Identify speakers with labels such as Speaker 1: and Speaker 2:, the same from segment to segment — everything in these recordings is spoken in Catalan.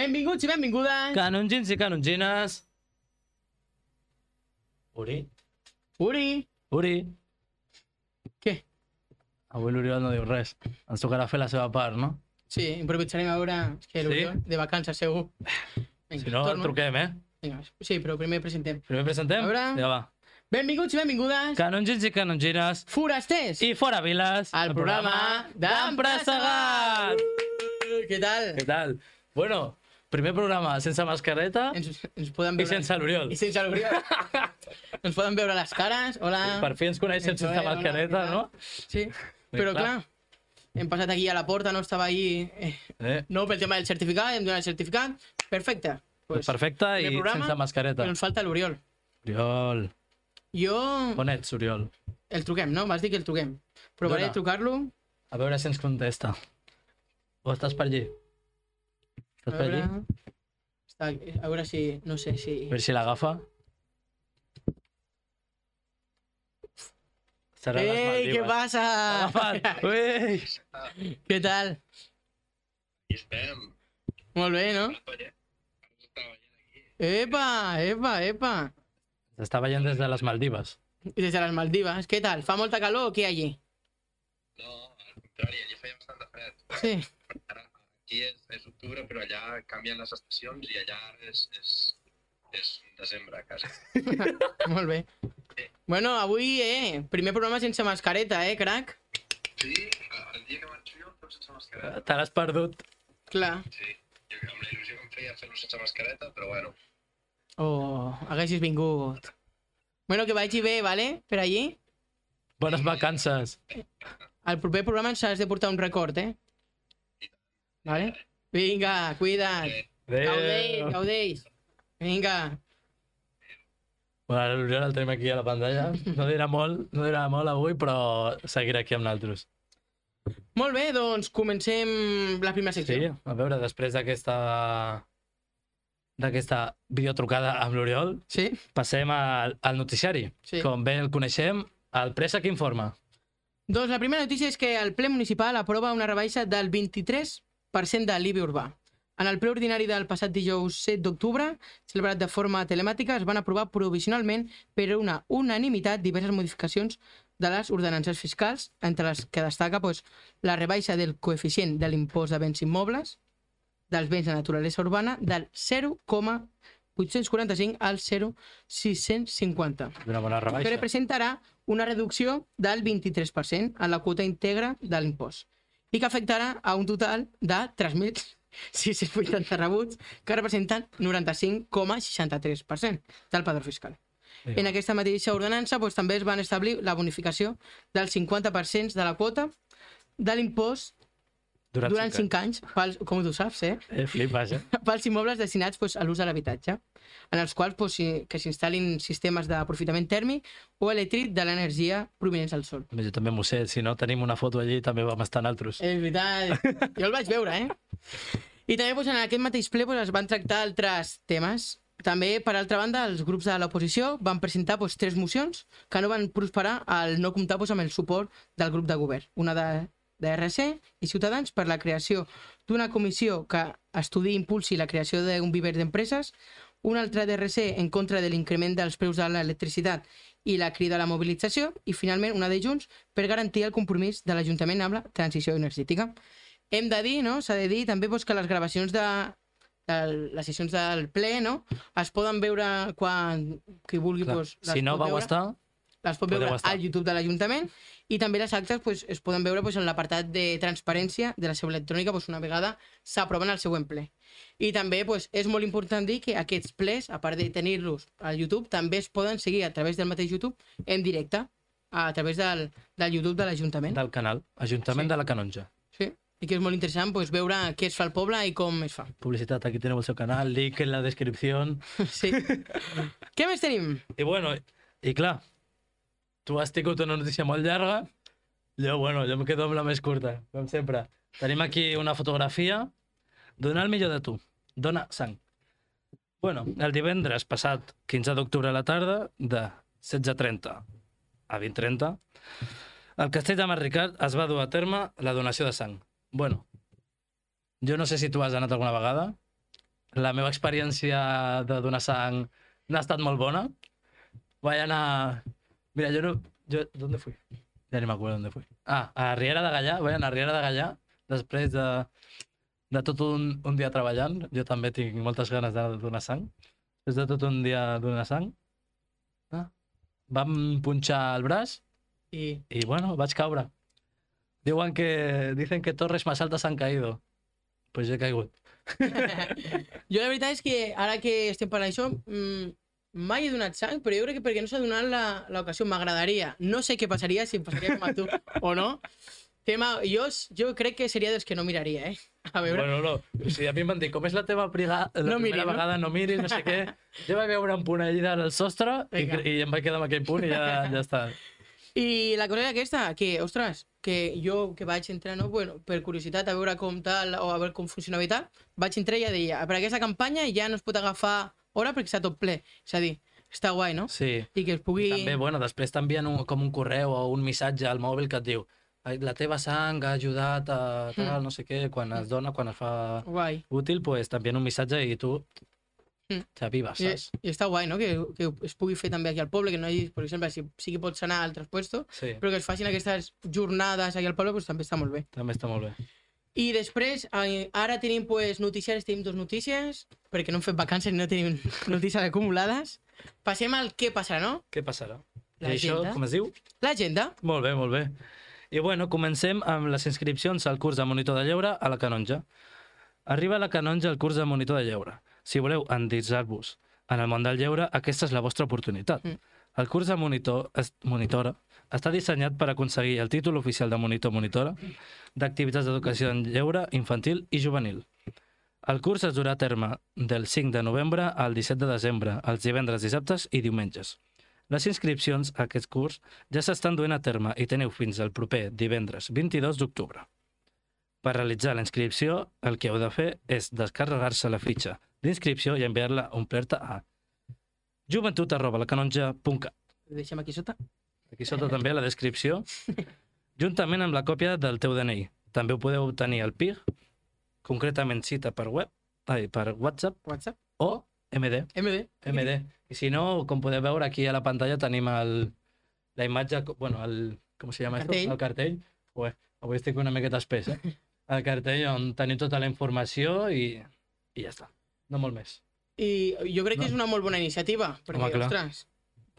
Speaker 1: Benvinguts i benvingudes.
Speaker 2: Canongins i canongines. Uri?
Speaker 1: Uri,
Speaker 2: Uri?
Speaker 1: què?
Speaker 2: Avui l'Oriol no diu res. Ens tocarà fer la seva part, no?
Speaker 1: Sí, improvisarem a veure... Que l'Oriol, de vacances, segur. Vinga,
Speaker 2: Si no, el
Speaker 1: torno.
Speaker 2: truquem, eh?
Speaker 1: Vinga, sí, però primer presentem.
Speaker 2: Primer presentem?
Speaker 1: A veure.
Speaker 2: Ja va.
Speaker 1: Benvinguts i benvingudes.
Speaker 2: Canongins i canongines.
Speaker 1: Forasters.
Speaker 2: I fora viles.
Speaker 1: El programa
Speaker 2: d'Empressegat.
Speaker 1: Uh, Què tal?
Speaker 2: Què tal? Bueno, primer programa sense mascareta
Speaker 1: Ens, ens poden
Speaker 2: i
Speaker 1: veure...
Speaker 2: sense l'Oriol.
Speaker 1: I sense l'Oriol. ens poden veure les cares. Hola.
Speaker 2: Per fi ens coneixen sense
Speaker 1: hola,
Speaker 2: mascareta,
Speaker 1: tal?
Speaker 2: no?
Speaker 1: Sí, però
Speaker 2: clar.
Speaker 1: clar, hem passat aquí a la porta, no estava ahí... Eh,
Speaker 2: Eh?
Speaker 1: no pel tema del certificat, hem donat el certificat. Perfecte.
Speaker 2: Pues perfecte i
Speaker 1: programa,
Speaker 2: sense mascareta.
Speaker 1: Però ens falta l'Oriol.
Speaker 2: Oriol.
Speaker 1: Jo...
Speaker 2: On ets, Oriol?
Speaker 1: El truquem, no? Vas dir que el truquem. Provaré de trucar-lo.
Speaker 2: A veure si ens contesta. O estàs per allí? Estàs per allí?
Speaker 1: Està... a veure si... No sé si...
Speaker 2: A veure si l'agafa. Serà
Speaker 1: Ei, què passa?
Speaker 2: Agafat! Ui!
Speaker 1: Què tal?
Speaker 3: I estem.
Speaker 1: Molt bé, no?
Speaker 3: Aquí.
Speaker 1: Epa, epa, epa.
Speaker 2: S'està veient des de les Maldives.
Speaker 1: Des de les Maldives, què tal? Fa molta calor o què allí?
Speaker 3: No, al contrari, allà feia bastant de fred.
Speaker 1: Sí.
Speaker 3: Aquí és, és octubre, però allà canvien les estacions i allà és, és, és desembre, quasi.
Speaker 1: Molt bé. Bueno, avui, eh, primer programa sense mascareta, eh, crac?
Speaker 3: Sí, el dia que marxo jo, tot sense mascareta.
Speaker 2: Te l'has perdut.
Speaker 1: Clar.
Speaker 3: Sí, jo, amb la il·lusió que em feia fer-ho sense mascareta, però bueno.
Speaker 1: Oh, haguessis vingut. Bueno, que vagi bé, vale? Per allí.
Speaker 2: Bones vacances.
Speaker 1: Al proper programa ens has de portar un record, eh? Vale? Vinga, cuida't. Gaudeix, gaudeix. Vinga.
Speaker 2: Bueno, ara l'Oriol el tenim aquí a la pantalla. No dirà molt, no dirà molt avui, però seguirà aquí amb nosaltres.
Speaker 1: Molt bé, doncs comencem la primera
Speaker 2: Sí,
Speaker 1: secció.
Speaker 2: a veure, després d'aquesta d'aquesta videotrucada amb l'Oriol,
Speaker 1: Sí?
Speaker 2: passem al, al noticiari.
Speaker 1: Sí.
Speaker 2: Com bé el coneixem, el Pressa que informa.
Speaker 1: Doncs la primera notícia és que el ple municipal aprova una rebaixa del 23% de l'IBI urbà. En el ple ordinari del passat dijous 7 d'octubre, celebrat de forma telemàtica, es van aprovar provisionalment per una unanimitat diverses modificacions de les ordenances fiscals, entre les que destaca doncs, la rebaixa del coeficient de l'impost de béns immobles, dels béns de naturalesa urbana, del 0,845 al 0,650
Speaker 2: D'una bona
Speaker 1: que
Speaker 2: rebaixa.
Speaker 1: representarà una reducció del 23% en la quota íntegra de l'impost i que afectarà a un total de 3.680 rebuts que representen 95,63% del padró fiscal.
Speaker 2: Sí.
Speaker 1: En aquesta mateixa ordenança doncs, també es van establir la bonificació del 50% de la quota de l'impost
Speaker 2: Durant,
Speaker 1: durant
Speaker 2: cinc
Speaker 1: 5 anys, pels, com tu saps, eh?
Speaker 2: Eh, flipes, eh?
Speaker 1: pels immobles destinats doncs, a l'ús de l'habitatge, en els quals doncs, si- que s'instal·lin sistemes d'aprofitament tèrmic o elèctric de l'energia provinents del sol.
Speaker 2: Jo també m'ho sé, si no tenim una foto allí també vam estar altres.
Speaker 1: És veritat, jo el vaig veure, eh? I també doncs, en aquest mateix ple doncs, es van tractar altres temes. També, per altra banda, els grups de l'oposició van presentar doncs, tres mocions que no van prosperar al no comptar doncs, amb el suport del grup de govern. Una de, de RC i Ciutadans per la creació d'una comissió que estudi i impulsi la creació d'un viver d'empreses, una altra d'RC en contra de l'increment dels preus de l'electricitat i la crida a la mobilització, i finalment una de Junts per garantir el compromís de l'Ajuntament amb la transició energètica. Hem de dir, no? s'ha de dir també doncs, que les gravacions de, de les sessions del ple no? es poden veure quan qui vulgui
Speaker 2: Clar,
Speaker 1: doncs,
Speaker 2: si no vau
Speaker 1: veure
Speaker 2: estar,
Speaker 1: les pot veure
Speaker 2: estar.
Speaker 1: al YouTube de l'Ajuntament i també les actes pues, es poden veure pues, en l'apartat de transparència de la seu electrònica pues, una vegada s'aproven al següent ple. I també pues, és molt important dir que aquests plens, a part de tenir-los al YouTube, també es poden seguir a través del mateix YouTube en directe, a través del, del YouTube de l'Ajuntament.
Speaker 2: del canal Ajuntament
Speaker 1: Sí.
Speaker 2: de la Canonja.
Speaker 1: Sí. I que és molt interessant pues, veure què es fa al poble i com es fa.
Speaker 2: Publicitat, aquí teniu el seu canal, link en la descripció.
Speaker 1: Sí. què més tenim?
Speaker 2: I bueno, i clar, tu has tingut una notícia molt llarga, jo, bueno, jo em quedo amb la més curta, com sempre. Tenim aquí una fotografia. Donar el millor de tu. Dona sang. Bueno, el divendres passat, 15 d'octubre a la tarda, de 16.30 a 20.30, al castell de Marricard es va dur a terme la donació de sang. Bueno, jo no sé si tu has anat alguna vegada, la meva experiència de donar sang no ha estat molt bona. Vaig anar... Mira, jo no... Jo... ¿Dónde fui? Ja ni m'acuerdo dónde fui. Ah, a Riera de Gallà. Vaig anar a Riera de Gallà després de, de tot un, un dia treballant. Jo també tinc moltes ganes de donar sang. Després de tot un dia donar sang. Ah, vam punxar el braç
Speaker 1: I...
Speaker 2: y bueno, vaig caure. Diuen que... Dicen que torres más altas han caído. Pues jo he caigut.
Speaker 1: jo la veritat és que ara que estem parlant d'això, mm, mai he donat sang, però jo crec que perquè no s'ha donat la- l'ocasió, m'agradaria. No sé què passaria, si em passaria com a tu o no. Tema, jo, jo crec que seria dels que no miraria, eh? A veure,
Speaker 2: Bueno, no. Sigui, a mi em van dir, com és la teva priga... la
Speaker 1: No
Speaker 2: primera
Speaker 1: miris, no?
Speaker 2: vegada, no miris, no sé què. Jo vaig veure un punt allà al sostre i,
Speaker 1: Vinga.
Speaker 2: i em vaig quedar amb aquell punt i ja, ja està.
Speaker 1: I la cosa era aquesta, que, ostres, que jo que vaig entrar, no, bueno, per curiositat, a veure com tal, o a veure com funcionava i tal, vaig entrar i ja deia, per aquesta campanya ja no es pot agafar hora perquè està tot ple. És a dir, està guai, no?
Speaker 2: Sí.
Speaker 1: I que es pugui...
Speaker 2: També, bueno, després t'envien un, com un correu o un missatge al mòbil que et diu "Ai, la teva sang ha ajudat a tal, no sé què, quan es dona, quan es fa
Speaker 1: Guai.
Speaker 2: útil, pues t'envien un missatge i tu
Speaker 1: Mm.
Speaker 2: t'avives,
Speaker 1: I,
Speaker 2: saps?
Speaker 1: I està guai, no? Que, que es pugui fer també aquí al poble, que no hi hagi, per exemple, si sí que pots anar a altres puestos,
Speaker 2: Sí,
Speaker 1: però que es facin aquestes jornades aquí al poble, doncs també està molt bé.
Speaker 2: també està molt bé.
Speaker 1: I després, ara tenim pues, notícies, tenim dues notícies, perquè no hem fet vacances i no tenim notícies acumulades. Passem al què passarà, no?
Speaker 2: Què passarà? I
Speaker 1: L'agenda.
Speaker 2: això, com es diu?
Speaker 1: L'agenda.
Speaker 2: Molt bé, molt bé. I bueno, comencem amb les inscripcions al curs de monitor de lleure a la Canonja. Arriba a la Canonja el curs de monitor de lleure. Si voleu endinsar-vos en el món del lleure, aquesta és la vostra oportunitat.
Speaker 1: Mm.
Speaker 2: El curs de monitor, es, monitora està dissenyat per aconseguir el títol oficial de monitor monitora d'activitats d'educació en lleure infantil i juvenil. El curs es durà a terme del 5 de novembre al 17 de desembre, els divendres, dissabtes i diumenges. Les inscripcions a aquest curs ja s'estan duent a terme i teniu fins al proper divendres 22 d'octubre. Per realitzar la inscripció, el que heu de fer és descarregar-se la fitxa d'inscripció i enviar-la omplerta a.
Speaker 1: Ho deixem aquí sota.
Speaker 2: Aquí sota també la descripció, juntament amb la còpia del teu DNI. També ho podeu obtenir al PIG, concretament cita per web, ai, per WhatsApp
Speaker 1: WhatsApp.
Speaker 2: o MD.
Speaker 1: MD.
Speaker 2: MD. I si no, com podeu veure, aquí a la pantalla tenim el, la imatge, bueno, el, com se llama
Speaker 1: El cartell.
Speaker 2: El cartell. Ué, avui estic una miqueta espès, eh? El cartell on tenim tota la informació i, i ja està. No molt més.
Speaker 1: I jo crec que
Speaker 2: No.
Speaker 1: és una molt bona iniciativa, perquè,
Speaker 2: Home, clar.
Speaker 1: ostres,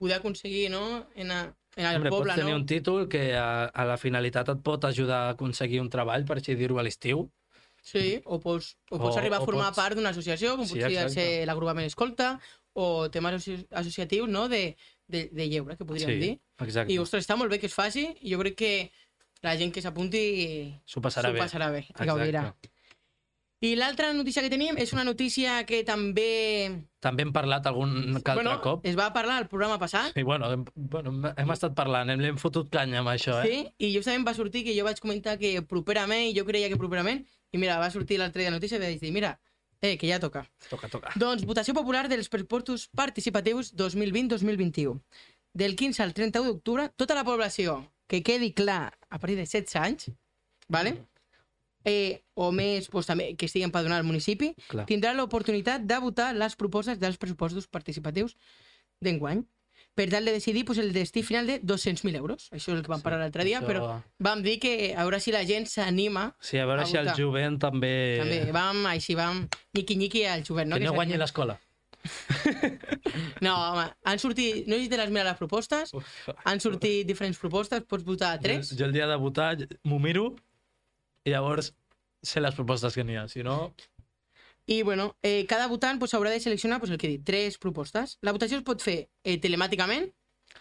Speaker 1: poder aconseguir, no?, en, a, en el
Speaker 2: Hombre,
Speaker 1: poble,
Speaker 2: pots tenir
Speaker 1: no?
Speaker 2: un títol que a, a la finalitat et pot ajudar a aconseguir un treball, per així dir-ho, a l'estiu.
Speaker 1: Sí, o pots, o pots
Speaker 2: O-
Speaker 1: arribar a formar
Speaker 2: pots-
Speaker 1: part d'una associació, com
Speaker 2: Sí,
Speaker 1: podria
Speaker 2: exacte.
Speaker 1: ser l'agrupament Escolta, o temes asso- associatius, no?, de, de, de lleure, que podríem dir.
Speaker 2: exacte.
Speaker 1: I, ostres, està molt bé que es faci, i jo crec que la gent que s'apunti
Speaker 2: S'ho passarà bé.
Speaker 1: passarà bé,
Speaker 2: Exacte.
Speaker 1: gaudirà. I l'altra notícia que tenim és una notícia que també...
Speaker 2: També hem parlat algun altre
Speaker 1: bueno,
Speaker 2: cop.
Speaker 1: es va parlar al programa passat,
Speaker 2: I bueno, hem, bueno, hem- estat parlant, hem, hem fotut canya amb això, eh?
Speaker 1: Sí, i justament va sortir que jo vaig comentar que properament, jo creia que properament, i mira, va sortir l'altre dia la notícia i vaig dir, mira, eh, que ja toca.
Speaker 2: Toca, toca.
Speaker 1: Doncs votació popular dels pressupostos participatius 2020-2021. Del 15 al 31 d'octubre, tota la població, que quedi clar, a partir de 16 anys, vale? Eh, o més doncs, també, que estigui empadronat al municipi,
Speaker 2: Clar.
Speaker 1: tindrà l'oportunitat de votar les propostes dels pressupostos participatius d'enguany per tal de decidir pues, el destí final de 200.000 euros. Això és el que vam
Speaker 2: Sí,
Speaker 1: parlar l'altre dia,
Speaker 2: això-
Speaker 1: però vam dir que a veure si la gent s'anima.
Speaker 2: Sí, a veure
Speaker 1: a
Speaker 2: si el
Speaker 1: votar.
Speaker 2: jovent també...
Speaker 1: També vam, així vam, niqui-niqui al jovent. No?
Speaker 2: que no
Speaker 1: s'anima.
Speaker 2: guanyi l'escola.
Speaker 1: No, home, han sortit... No si te les mires les propostes,
Speaker 2: Uf.
Speaker 1: han sortit diferents propostes, pots votar a tres.
Speaker 2: Jo, jo el dia de votar m'ho miro i llavors sé les propostes que n'hi ha. Si no,
Speaker 1: I, bueno, eh, cada votant pues, haurà de seleccionar pues, el que he dit, tres propostes. La votació es pot fer eh, telemàticament,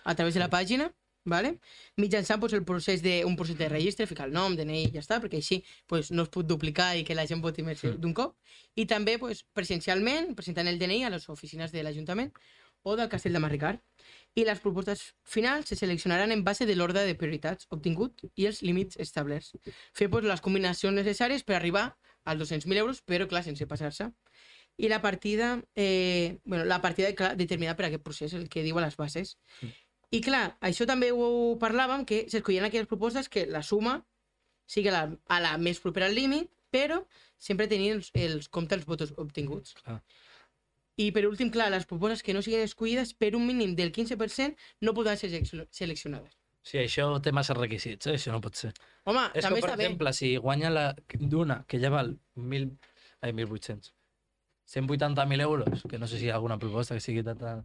Speaker 1: a través de la pàgina, vale? mitjançant pues, el procés de, un procés de registre, ficar el nom, DNI i ja està, perquè així pues, no es pot duplicar i que la gent voti més
Speaker 2: Mm.
Speaker 1: d'un cop. I també pues, presencialment, presentant el DNI a les oficines de l'Ajuntament o del Castell de Marricard. I les propostes finals se seleccionaran en base de l'ordre de prioritats obtingut i els límits establerts. Fer pues, les combinacions necessàries per arribar als 200.000 euros, però clar, sense passar-se. I la partida, eh, bueno, la partida clar, determinada per aquest procés, el que diu a les bases.
Speaker 2: Mm.
Speaker 1: I clar, això també ho parlàvem, que s'escollien aquelles propostes que la suma sigui la, a la més propera al límit però sempre tenint els, els compte els vots obtinguts.
Speaker 2: Clar.
Speaker 1: I per últim, clar, les propostes que no siguin escollides per un mínim del 15% no podran ser selec- seleccionades.
Speaker 2: Sí, això té massa requisits, eh? això no pot ser.
Speaker 1: Home,
Speaker 2: És que,
Speaker 1: també
Speaker 2: per
Speaker 1: està bé.
Speaker 2: exemple, si guanya la d'una, que ja val 1.000, ai, 1.800, 180.000 euros, que no sé si hi ha alguna proposta que sigui de, tan-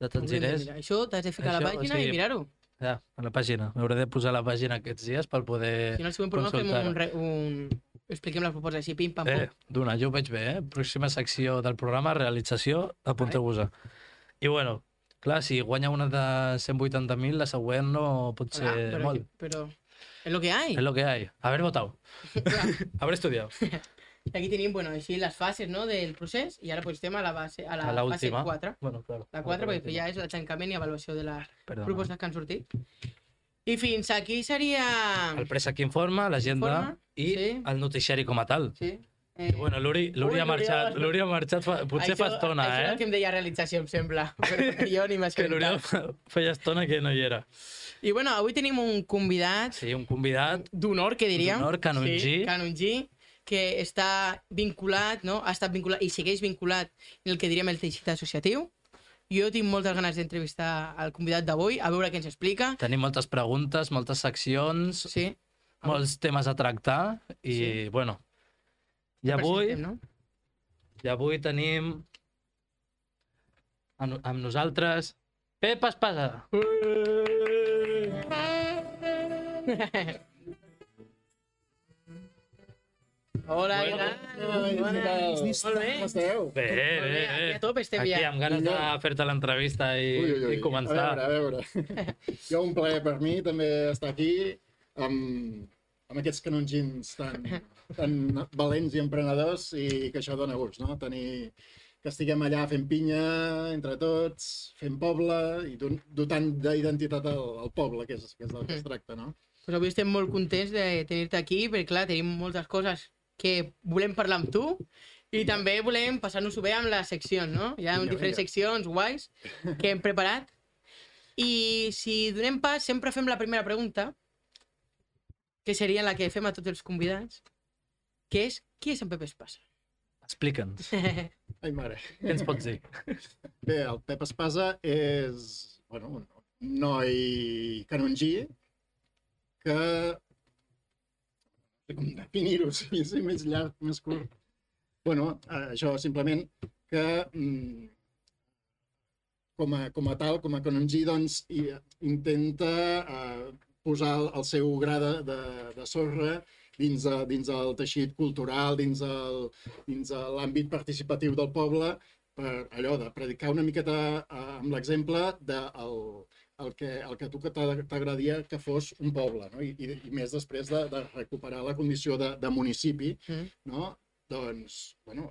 Speaker 2: de tants
Speaker 1: de
Speaker 2: diners,
Speaker 1: mirar. Això t'has de ficar a la
Speaker 2: Això, o
Speaker 1: pàgina
Speaker 2: sigui,
Speaker 1: i mirar-ho.
Speaker 2: ja, a la pàgina. M'hauré de posar la pàgina aquests dies per poder...
Speaker 1: Si no, al següent programa fem un, un... Expliquem les propostes així, pim, pam, pum.
Speaker 2: Eh, d'una, jo ho veig bé, eh? Pròxima secció del programa, realització, apunteu-vos-a. I bueno, clar, si guanya una de 180.000, la següent no pot ser
Speaker 1: Hola, pero,
Speaker 2: molt.
Speaker 1: pero es lo que hay.
Speaker 2: Es lo que hay. Haber votado.
Speaker 1: Clar.
Speaker 2: Haber estudiado.
Speaker 1: I aquí tenim, bueno, així les fases no, del procés i ara pues, estem a la, base, a la
Speaker 2: A la
Speaker 1: fase
Speaker 2: última.
Speaker 1: 4.
Speaker 2: Bueno, claro.
Speaker 1: La 4 perquè ja és el tancament i avaluació de les
Speaker 2: Perdona.
Speaker 1: propostes que han sortit. I fins aquí seria...
Speaker 2: El préssec informa, l'agenda i
Speaker 1: sí.
Speaker 2: el noticiari com a tal.
Speaker 1: Sí. Eh,
Speaker 2: bueno, l'Uri l'Uri ha marxat, l'Uri ha marxat fa, potser fa estona,
Speaker 1: això és el que
Speaker 2: eh?
Speaker 1: em deia realització, em sembla. Però jo ni m'has
Speaker 2: Que l'Oriol feia estona que no hi era.
Speaker 1: I bueno, avui tenim un convidat
Speaker 2: Sí, un convidat
Speaker 1: d'honor, que diríem.
Speaker 2: D'honor, canongí.
Speaker 1: Sí, canongí, que està vinculat, no? ha estat vinculat i segueix vinculat en el que diríem el teixit associatiu. Jo tinc moltes ganes d'entrevistar al convidat d'avui, a veure què ens explica.
Speaker 2: Tenim moltes preguntes, moltes seccions,
Speaker 1: Sí.
Speaker 2: molts temes a tractar i,
Speaker 1: Sí.
Speaker 2: bueno, i avui,
Speaker 1: no?
Speaker 2: i avui tenim amb, amb nosaltres Pep Espasa.
Speaker 1: Hola,
Speaker 2: Bueno,
Speaker 1: què tal?
Speaker 4: Tal?
Speaker 1: Molt bé.
Speaker 4: Com esteu?
Speaker 2: Bé, bé,
Speaker 1: bé, aquí a estem
Speaker 2: Aquí
Speaker 1: ja.
Speaker 2: amb ganes de fer-te l'entrevista i, i començar.
Speaker 4: A veure, a veure. Jo un plaer per mi també estar aquí amb, amb aquests canongins tan, tan valents i emprenedors i que això dona gust, no? Tenir que estiguem allà fent pinya entre tots, fent poble i dotant d'identitat al, al poble, que és, que és del que es tracta, no?
Speaker 1: Pues avui estem molt contents de tenir-te aquí, perquè clar, tenim moltes coses que volem parlar amb tu i també volem passar-nos-ho bé amb les seccions, no? Hi ha
Speaker 4: Vinga,
Speaker 1: diferents
Speaker 4: vinga.
Speaker 1: seccions guais que hem preparat. I si donem pas, sempre fem la primera pregunta, que seria la que fem a tots els convidats, que és, qui és en Pep Espasa?
Speaker 2: Explica'ns,
Speaker 4: Ai, mare.
Speaker 2: què ens pots dir?
Speaker 4: Bé, el Pep Espasa és, bueno, un noi canongí que... Com definir-ho, si és més llarg, més curt. Bueno, eh, això simplement que mm, com, a, com a tal, com a canongí, doncs, i, intenta eh, posar el, el seu gra de, de, de sorra dins, de, dins del teixit cultural, dins el, dins l'àmbit participatiu del poble, per allò de predicar una miqueta eh, amb l'exemple de el, que, el que a tu t'agradaria que fos un poble, no? I, i, i més després de, de recuperar la condició de, de municipi,
Speaker 1: Mm.
Speaker 4: no? Doncs, bueno,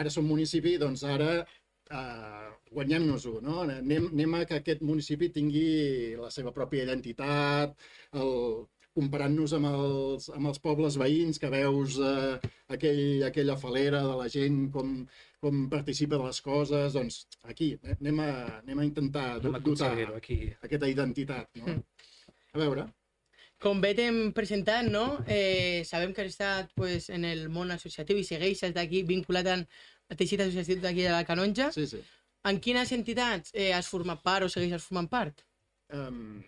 Speaker 4: ara som municipi, doncs ara eh, guanyem-nos-ho, no? Anem, anem a que aquest municipi tingui la seva pròpia identitat, el, comparant-nos amb els, amb els pobles veïns, que veus eh, aquell, aquella falera de la gent, com, com participa de les coses, doncs aquí eh, anem a, anem a intentar
Speaker 2: Anem a
Speaker 4: dotar
Speaker 2: aquí.
Speaker 4: aquesta identitat. No? A veure,
Speaker 1: Com bé t'hem presentat, no? Eh, sabem que has estat pues, en el món associatiu i segueixes d'aquí vinculat en el teixit associatiu d'aquí de la Canonja.
Speaker 4: sí, sí.
Speaker 1: En quines entitats eh, has format part o segueixes formant part?
Speaker 4: Um,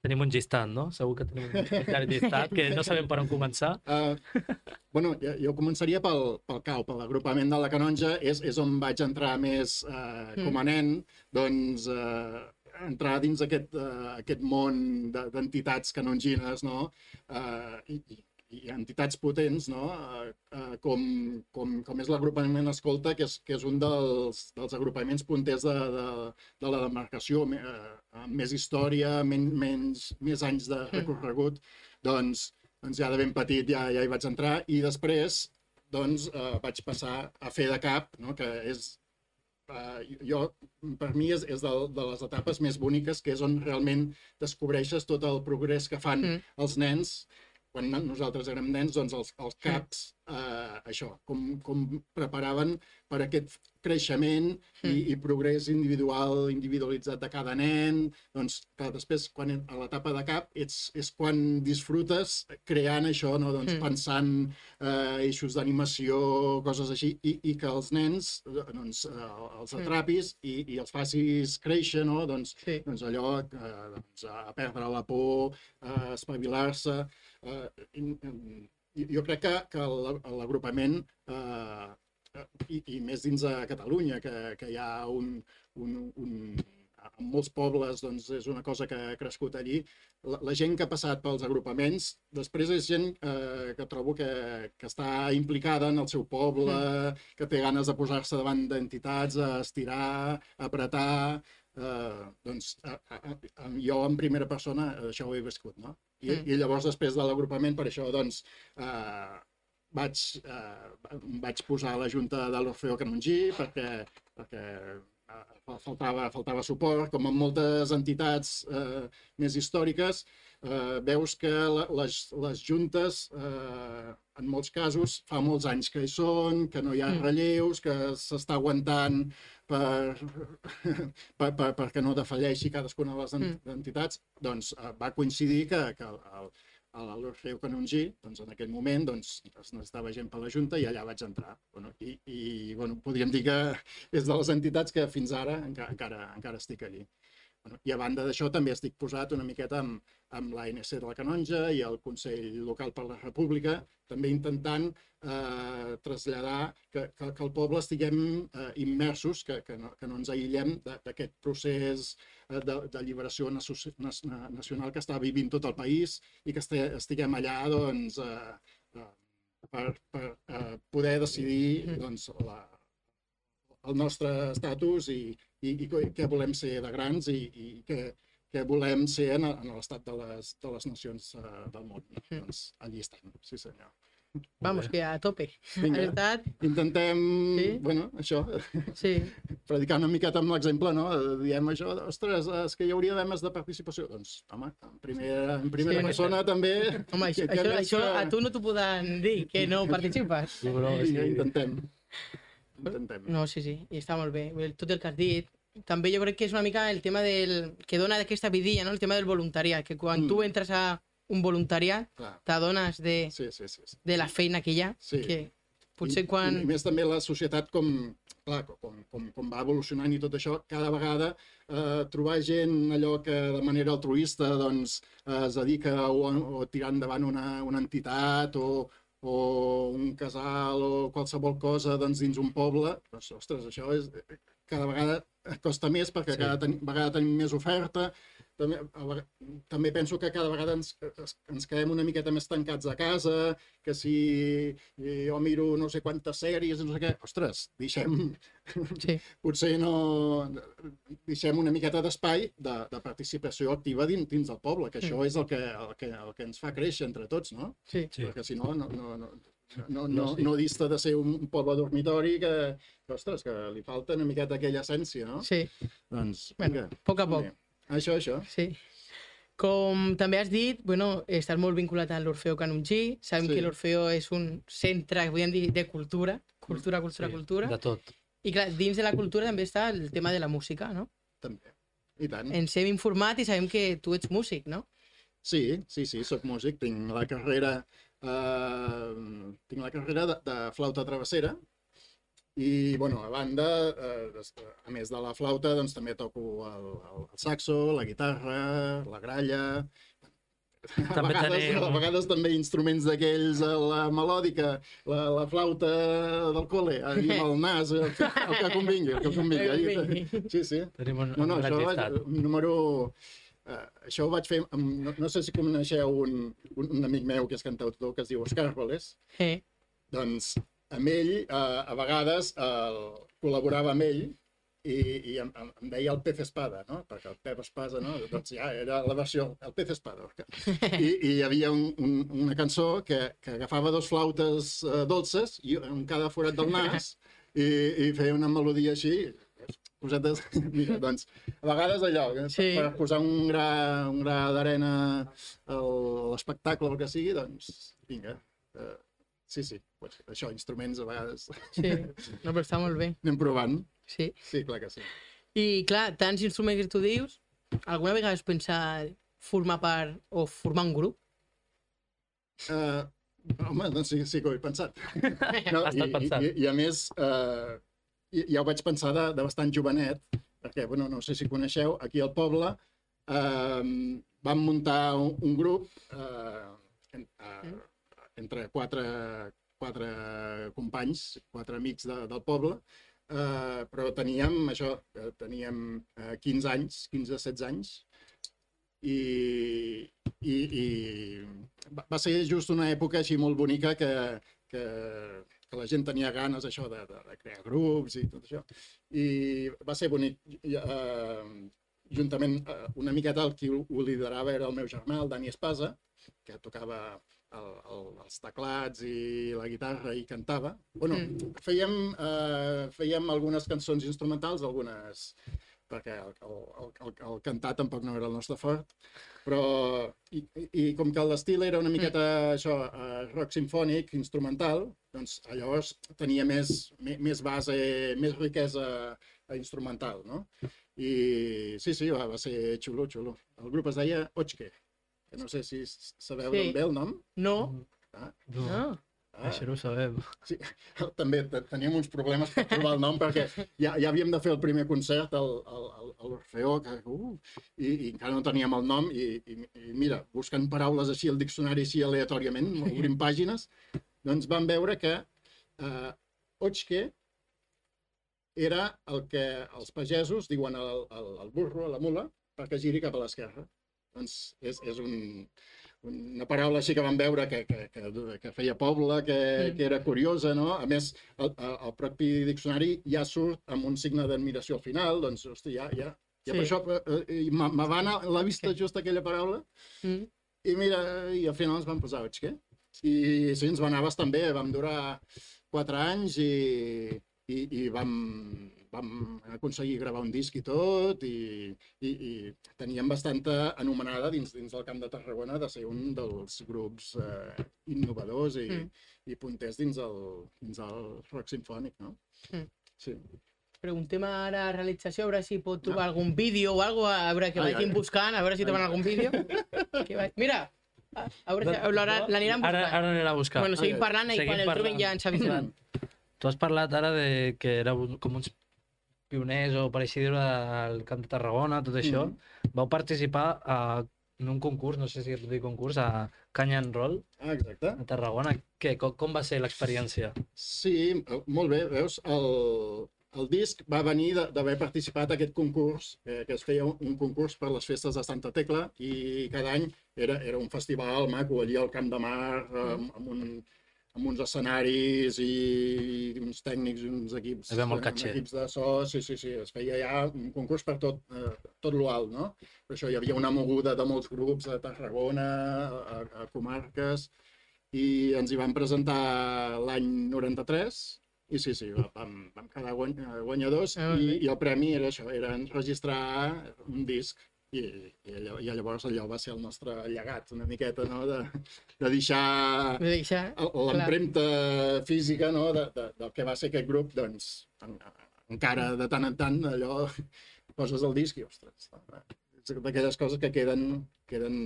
Speaker 2: Tenim un llistat, no? Segur que tenim un llarg llistat que no sabem per on començar.
Speaker 4: Uh, bueno, jo, jo començaria pel, pel CAU, per l'agrupament de la Canonja, és, és on vaig entrar més uh, com a nen, doncs uh, entrar dins aquest, uh, aquest món de- d'entitats canongines, no? Uh, i, i, i entitats potents, no? Uh, uh, com, com, com és l'agrupament Escolta, que és, que és un dels, dels agrupaments punters de, de, de la demarcació, uh, amb més història, men, menys, més anys de recorregut, doncs, doncs ja de ben petit ja, ja hi vaig entrar i després doncs eh, vaig passar a fer de cap, no? que és eh, jo, per mi és, és de, de les etapes més boniques, que és on realment descobreixes tot el progrés que fan
Speaker 1: Mm.
Speaker 4: els nens quan no- nosaltres érem nens, doncs els, els caps eh, això, com, com preparaven per aquest creixement i, i progrés individual, individualitzat de cada nen. Doncs, clar, després, quan a l'etapa de cap, ets, és quan disfrutes creant això, no? doncs,
Speaker 1: Mm.
Speaker 4: pensant eh, eixos d'animació, coses així, i, i que els nens doncs, eh, els
Speaker 1: Mm.
Speaker 4: atrapis i, i els facis créixer, no? doncs,
Speaker 1: Sí.
Speaker 4: doncs allò, eh, doncs, a perdre la por, a espavilar-se. Eh, jo crec que, que la- l'agrupament, eh, i, i més dins de Catalunya, que, que hi ha un, un, un, en molts pobles doncs, és una cosa que ha crescut allí. La, la gent que ha passat pels agrupaments, després és gent eh, que trobo que, que està implicada en el seu poble, que té ganes de posar-se davant d'entitats, a estirar, a apretar... Eh, doncs a, a, a, jo en primera persona això ho he viscut, no? I,
Speaker 1: Mm.
Speaker 4: i llavors després de l'agrupament, per això doncs eh, vaig, eh, vaig posar a la Junta de l'Orfeo Canongí perquè, perquè eh, fa- faltava, faltava suport, com en moltes entitats eh, més històriques, eh, veus que la, les, les juntes, eh, en molts casos, fa molts anys que hi són, que no hi ha
Speaker 1: Mm.
Speaker 4: relleus, que s'està aguantant per, per, per, perquè no defalleixi cadascuna de les
Speaker 1: Mm.
Speaker 4: entitats, doncs eh, va coincidir que, que el, el, a l'Orfeo Canongí, doncs en aquell moment doncs, es necessitava gent per la Junta i allà vaig entrar. Bueno, I i bueno, podríem dir que és de les entitats que fins ara encara, encara, encara estic allí. Bueno, I a banda d'això també estic posat una miqueta amb, amb l'ANC de la Canonja i el Consell Local per la República, també intentant eh, traslladar que, que, que el poble estiguem eh, immersos, que, que, no, que no ens aïllem de- d'aquest procés eh, de- nas- na- nacional que està vivint tot el país i que estiguem allà doncs, eh, eh, per, per eh, poder decidir
Speaker 1: Mm.
Speaker 4: doncs, la, el nostre estatus i, i, i què- volem ser de grans i, i què, què volem ser en, en l'estat de les, de les nacions uh, del món.
Speaker 1: Mm.
Speaker 4: Doncs allí estem, sí senyor.
Speaker 1: Vamos, que a tope.
Speaker 4: Vinga.
Speaker 1: Estat...
Speaker 4: Intentem,
Speaker 1: Sí.
Speaker 4: bueno, això,
Speaker 1: Sí,
Speaker 4: predicar una miqueta amb l'exemple, no? Diem això, ostres, és que hi hauria d'haver més de participació. Doncs, home, en primera, en primera
Speaker 1: Sí.
Speaker 4: persona també...
Speaker 1: home, això,
Speaker 4: que- que
Speaker 1: això,
Speaker 4: més
Speaker 1: això
Speaker 4: que-
Speaker 1: a tu no t'ho poden dir, que no participes.
Speaker 2: Bro,
Speaker 4: Vinga,
Speaker 2: sí.
Speaker 4: intentem. Intentem.
Speaker 1: No, sí, sí, i està molt bé. El- Tot el que has dit. També jo crec que és una mica el tema del... que dona aquesta vidilla, no? El tema del voluntariat, que quan
Speaker 4: Mm.
Speaker 1: tu entres a un voluntariat t'adones de,
Speaker 4: Sí, sí, sí. sí.
Speaker 1: de la feina que hi ha,
Speaker 4: Sí.
Speaker 1: que potser
Speaker 4: I,
Speaker 1: quan...
Speaker 4: I, I més també la societat com, clar, com, com, com va evolucionant i tot això, cada vegada eh, trobar gent allò que de manera altruista doncs, eh, es dedica o, o tirar endavant una, una entitat o, o un casal o qualsevol cosa doncs, dins un poble, doncs, ostres, això és, cada vegada costa més perquè
Speaker 2: Sí.
Speaker 4: cada ten, vegada tenim més oferta. També, a també penso que cada vegada ens, es- ens quedem una miqueta més tancats a casa, que si jo miro no sé quantes sèries, no sé què, ostres, deixem,
Speaker 1: Sí,
Speaker 4: potser no, deixem una miqueta d'espai de, de participació activa dins, dins del poble, que això és el que, el, que, el que ens fa créixer entre tots, no?
Speaker 1: sí.
Speaker 2: Sí.
Speaker 4: Perquè si no, no, no, no, no,
Speaker 2: No,
Speaker 4: no,
Speaker 2: sí.
Speaker 4: no dista de ser un poble dormitori que, que, ostres, que li falta una miqueta aquella essència, no?
Speaker 1: sí.
Speaker 4: Doncs,
Speaker 1: Bueno,
Speaker 4: vinga.
Speaker 1: a poc a poc.
Speaker 4: Bé. Això, això.
Speaker 1: Sí. Com també has dit, bueno, estàs molt vinculat a l'Orfeo Canongí. Sabem
Speaker 4: Sí.
Speaker 1: que l'Orfeo és un centre, podríem dir, de cultura. Cultura, cultura,
Speaker 2: Sí,
Speaker 1: cultura.
Speaker 2: De tot.
Speaker 1: I clar, dins de la cultura també està el tema de la música, no?
Speaker 4: També. I tant.
Speaker 1: Ens hem informat i sabem que tu ets músic, no?
Speaker 4: Sí, sí, sí, sóc músic, tinc la carrera, eh, tinc la carrera de, de flauta travessera i, bueno, a banda, eh, des- a més de la flauta, doncs també toco el, el, el saxo, la guitarra, la gralla, a
Speaker 2: També
Speaker 4: vegades, a vegades també instruments d'aquells, eh, la melòdica, la, la flauta del amb el nas, el que, el que convingui, el que convingui. Allà-
Speaker 1: convingui.
Speaker 4: Sí, sí.
Speaker 2: Tenim un,
Speaker 4: No, no, això número... Uh, això ho vaig fer, amb, no, no sé si coneixeu un, un, un amic meu que és cantautor que es diu Òscar Roles.
Speaker 1: Eh,
Speaker 4: Doncs amb ell, uh, a vegades, uh, col·laborava amb ell i, i em, em, em deia el pez espada, no? Perquè el pez espada, no? Doncs ja era la versió, el pez espada. I, i hi havia un, un, una cançó que, que agafava dos flautes uh, dolces i en cada forat del nas i, i feia una melodia així, cosetes, mira, doncs, a vegades allò, eh,
Speaker 1: Sí.
Speaker 4: per posar un gra, un gra d'arena a l'espectacle o el que sigui, doncs, vinga, eh, sí, sí. Pues, això, instruments a vegades
Speaker 1: Sí, no, però està molt bé.
Speaker 4: anem provant.
Speaker 1: Sí.
Speaker 4: Sí, clar que sí.
Speaker 1: I clar, tants instruments que tu dius, alguna vegada has pensat formar part o formar un grup?
Speaker 4: Uh, home, doncs sí, sí que ho he pensat. No,
Speaker 2: Ha estat pensat.
Speaker 4: I, i, I a més, uh, ja ho vaig pensar de, de bastant jovenet, perquè, bueno, no sé si coneixeu, aquí al poble uh, vam muntar un, un grup uh, en, uh, entre quatre, quatre companys, quatre amics de, del poble, uh, però teníem això, eh, teníem uh, 15 anys, 15-16 anys, i, i, i va va ser just una època així molt bonica que, que, que la gent tenia ganes això de, de, de crear grups i tot això. I va ser bonic. I, uh, juntament, uh, una miqueta el qui ho, liderava era el meu germà, el Dani Espasa, que tocava el, el, els teclats i la guitarra i cantava. Bueno,
Speaker 1: Mm.
Speaker 4: fèiem, uh, fèiem algunes cançons instrumentals, algunes perquè el, el, el, el, el cantar tampoc no era el nostre fort, però i, i, com que l'estil era una miqueta això, uh, rock sinfònic, instrumental, doncs llavors tenia més, més, més base, més riquesa eh, instrumental, no? I sí, sí, va, va ser xulo, xulo. El grup es deia Ochke, que no sé si sabeu
Speaker 1: Sí.
Speaker 4: d'on ve el nom.
Speaker 1: No?
Speaker 4: Ah,
Speaker 2: No,
Speaker 1: No.
Speaker 4: Ah,
Speaker 2: això no ho sabem.
Speaker 4: Sí, també te- teníem uns problemes per trobar el nom perquè ja, ja havíem de fer el primer concert al, al, al- a l'Orfeó que, uh, i, i encara no teníem el nom i, i, i mira, buscant paraules així al diccionari així aleatòriament, obrint pàgines, doncs vam veure que eh, Ochke era el que els pagesos diuen al, al, al burro, a la mula, perquè giri cap a l'esquerra. Doncs és, és un, una paraula així que vam veure que, que, que, que feia poble, que,
Speaker 1: Mm.
Speaker 4: que era curiosa, no? A més, el, el, el propi diccionari ja surt amb un signe d'admiració al final, doncs, hosti, ja, ja, ja
Speaker 1: Sí.
Speaker 4: per això eh, me va anar la vista just aquella paraula
Speaker 1: Mm.
Speaker 4: i mira, i al final ens vam posar Ochke. I sí, ens va anar bastant bé, vam durar quatre anys i, i, i vam, vam aconseguir gravar un disc i tot i, i, i teníem bastanta anomenada dins, dins del Camp de Tarragona de ser un dels grups eh, innovadors i,
Speaker 1: Mm.
Speaker 4: i punters dins el, dins el rock sinfònic, no?
Speaker 1: Mm.
Speaker 4: Sí.
Speaker 1: Preguntem ara a realització, a veure si pot trobar algun vídeo o alguna cosa, a veure que
Speaker 4: Ai,
Speaker 1: vagin
Speaker 4: ai.
Speaker 1: buscant, a veure si troben
Speaker 4: Ai,
Speaker 1: algun vídeo. Que va... Mira, a a veure l'aniran
Speaker 2: Ara,
Speaker 1: buscant.
Speaker 2: ara anirà a buscar.
Speaker 1: Bueno, seguim parlant i quan el
Speaker 2: parlant.
Speaker 1: ja ens avisaran.
Speaker 2: Tu has parlat ara de que éreu com uns pioners o per així dir-ho del Camp de Tarragona, tot això.
Speaker 4: Mhm.
Speaker 2: Vau participar a, en un concurs, no sé si es diu concurs, a Canya and Roll,
Speaker 4: Ah, exacte.
Speaker 2: a Tarragona. Què, com, com va ser l'experiència?
Speaker 4: Sí, eh, molt bé, veus, el, el disc va venir d'haver participat a aquest concurs, eh, que es feia un, un concurs per les festes de Santa Tecla i cada any era, era un festival maco allí al Camp de Mar amb, amb, un, amb uns escenaris i uns tècnics i uns equips,
Speaker 2: molt
Speaker 4: eh, equips de so, sí, sí, sí, es feia ja un concurs per tot, eh, tot l'alt, no? Per això hi havia una moguda de molts grups a Tarragona, a, a comarques, i ens hi vam presentar l'any 93 i sí, sí, va- vam, vam quedar eh, guanyadors
Speaker 1: Ah,
Speaker 4: i, i el premi era això, era enregistrar un disc i, i, allò, i llavors allò va ser el nostre llegat una miqueta, no?, de, de deixar
Speaker 1: això,
Speaker 4: el- l'empremta física no? de, de, del que va ser aquest grup, doncs en, encara de tant en tant allò poses el disc i ostres, és d'aquelles coses que queden, queden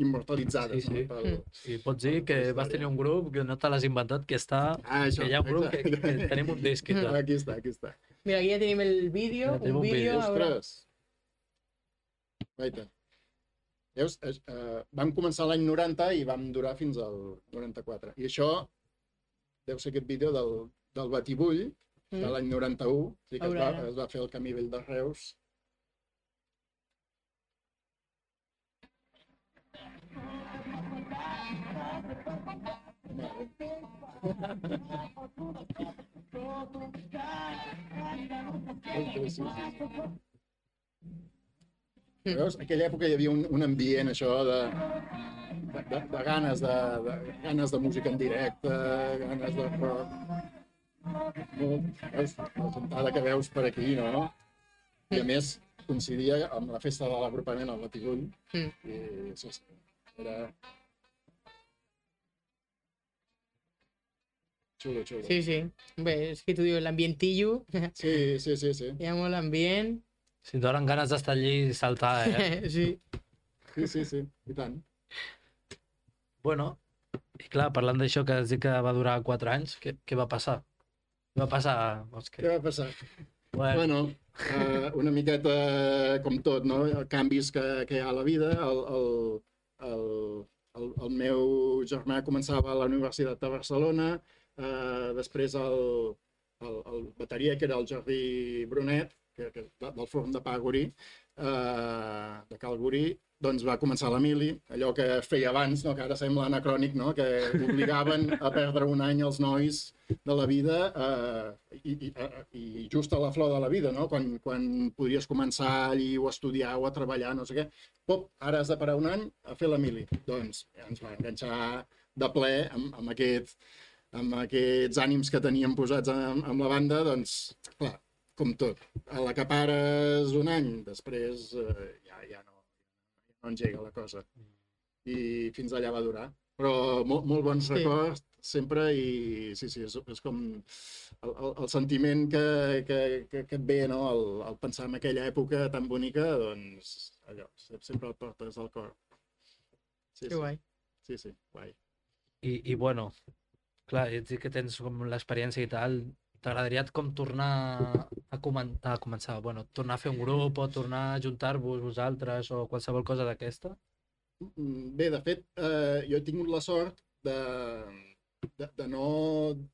Speaker 4: immortalitzades.
Speaker 2: Sí, sí.
Speaker 4: No? Pel...
Speaker 2: I pots dir que vas tenir un grup que no te l'has inventat, que està...
Speaker 4: Ah, això,
Speaker 2: Que hi ha un grup que, que tenim un disc i.
Speaker 4: Aquí està, aquí està.
Speaker 1: Mira, aquí ja tenim el vídeo,
Speaker 2: Ja
Speaker 1: un
Speaker 2: un
Speaker 1: vídeo,
Speaker 2: vídeo,
Speaker 1: veure...
Speaker 4: Guaita. Veus, eh, vam començar l'any 90 i vam durar fins al 94. I això deu ser aquest vídeo del, del Batibull, de
Speaker 1: Mm.
Speaker 4: l'any 91, sí que es va, es va fer el Camí Vell de Reus. Veus? En aquella època hi havia un, un ambient això de, de, de, de ganes de, de, ganes de música en directe, ganes de rock. Veus? La gentada que veus per aquí, no? I a més, coincidia amb la festa de l'agrupament al Batibull.
Speaker 1: Mm.
Speaker 4: I sí, sí, era... Xulo, xulo.
Speaker 1: Sí, sí. Bé, és que tu dius l'ambientillo,
Speaker 4: sí, sí, sí. sí.
Speaker 1: hi ha molt ambient.
Speaker 2: Si et donen ganes d'estar allí i saltar, eh?
Speaker 1: sí.
Speaker 4: Sí, sí, sí, i tant.
Speaker 2: bueno, i clar, parlant d'això que has dit que va durar 4 anys, què, què va passar? Què va passar? Doncs
Speaker 4: Què va passar?
Speaker 2: Bueno,
Speaker 4: Bueno, uh, una miqueta com tot, no? Canvis que, que hi ha a la vida. El, el, el, el, el meu germà començava a la Universitat de Barcelona, uh, després el, el, el bateria, que era el Jordi Brunet, que, que, de- del forn de pa Gorí, uh, de Cal Gorí, doncs va començar l'Emili, allò que feia abans, no? que ara sembla anacrònic, no? que obligaven a perdre un any els nois de la vida eh, i, i, eh, i just a la flor de la vida, no? quan, quan podries començar allí o estudiar o a treballar, no sé què. Pop, ara has de parar un any a fer la mili. Doncs ens va enganxar de ple amb, amb, aquest, amb aquests ànims que teníem posats amb, amb la banda, doncs, clar, com tot. A la que pares un any, després eh, ja, ja no, no engega la cosa. I fins allà va durar. Però molt, molt bons
Speaker 1: Sí.
Speaker 4: records sempre i sí, sí, és, és com el, el, el sentiment que, que, que, que et ve, no? El, el pensar en aquella època tan bonica, doncs allò, se- sempre el portes al cor. Sí,
Speaker 1: Que
Speaker 4: sí.
Speaker 1: guai.
Speaker 4: Sí, sí, guai.
Speaker 2: i, i bueno, clar, ets dir que tens com l'experiència i tal, t'agradaria com tornar a, comen a començar, bueno, tornar a fer un grup o tornar a juntar-vos vosaltres o qualsevol cosa d'aquesta?
Speaker 4: Mm, Bé, de fet, eh, jo he tingut la sort de, de, de no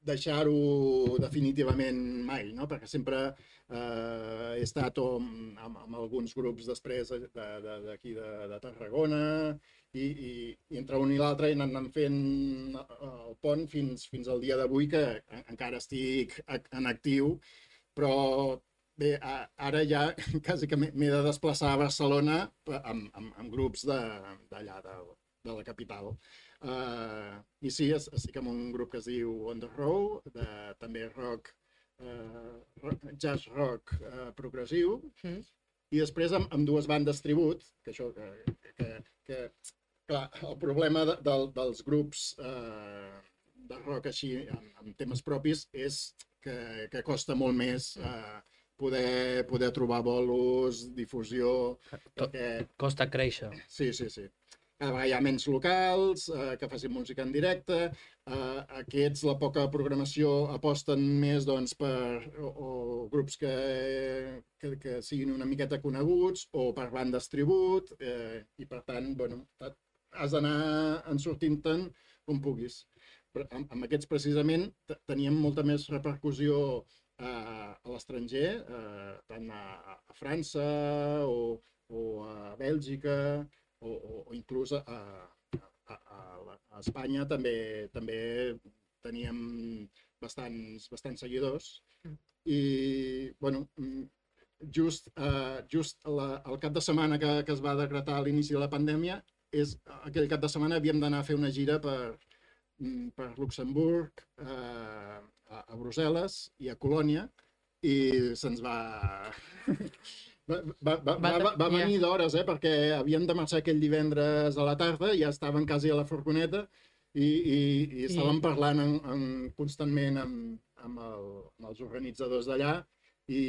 Speaker 4: deixar-ho definitivament mai, no? perquè sempre eh, he estat amb, amb, amb alguns grups després de- de- d'aquí de, de, de Tarragona i, i, i entre un i l'altre he anat fent eh, el pont fins, fins al dia d'avui que en- encara estic en actiu, però bé, ara ja quasi que m'he de desplaçar a Barcelona eh, amb, amb, amb grups de- d'allà, de, de la capital. Uh, I sí, es- estic amb un grup que es diu On the Row, de, també rock, uh, rock, jazz rock uh, progressiu,
Speaker 1: Mm.
Speaker 4: i després amb, amb dues bandes tribut, que això, que, que, que clar, el problema de, del, dels grups eh, de rock així, amb, amb temes propis, és que, que costa molt més eh, poder, poder trobar bolos, difusió,
Speaker 2: Tot-
Speaker 4: perquè
Speaker 2: Costa créixer.
Speaker 4: Sí, sí, sí. Cada vegada hi ha menys locals eh, que facin música en directe. Eh, aquests, la poca programació, aposten més doncs, per o, o grups que, que, que siguin una miqueta coneguts o per bandes tribut. Eh, I per tant, bueno, has d'anar ensortint-te'n com puguis. Amb, amb aquests precisament te- teníem molta més repercussió eh, a l'estranger, eh, tant a, a França o, o a Bèlgica o, o, o inclús a, a, a, a, Espanya també també teníem bastants, bastants seguidors
Speaker 1: Mm.
Speaker 4: i, bueno, mm, just, uh, just la, el cap de setmana que, que es va decretar a l'inici de la pandèmia, és, aquell cap de setmana havíem d'anar a fer una gira per, per Luxemburg, uh, a, a Brussel·les i a Colònia, i se'ns va... Va, va, va, va, va, va venir d'hores, eh? perquè havíem de marxar aquell divendres a la tarda, ja estàvem quasi a la furgoneta i, i, i estàvem parlant en, en, constantment amb, amb, el, amb els organitzadors d'allà i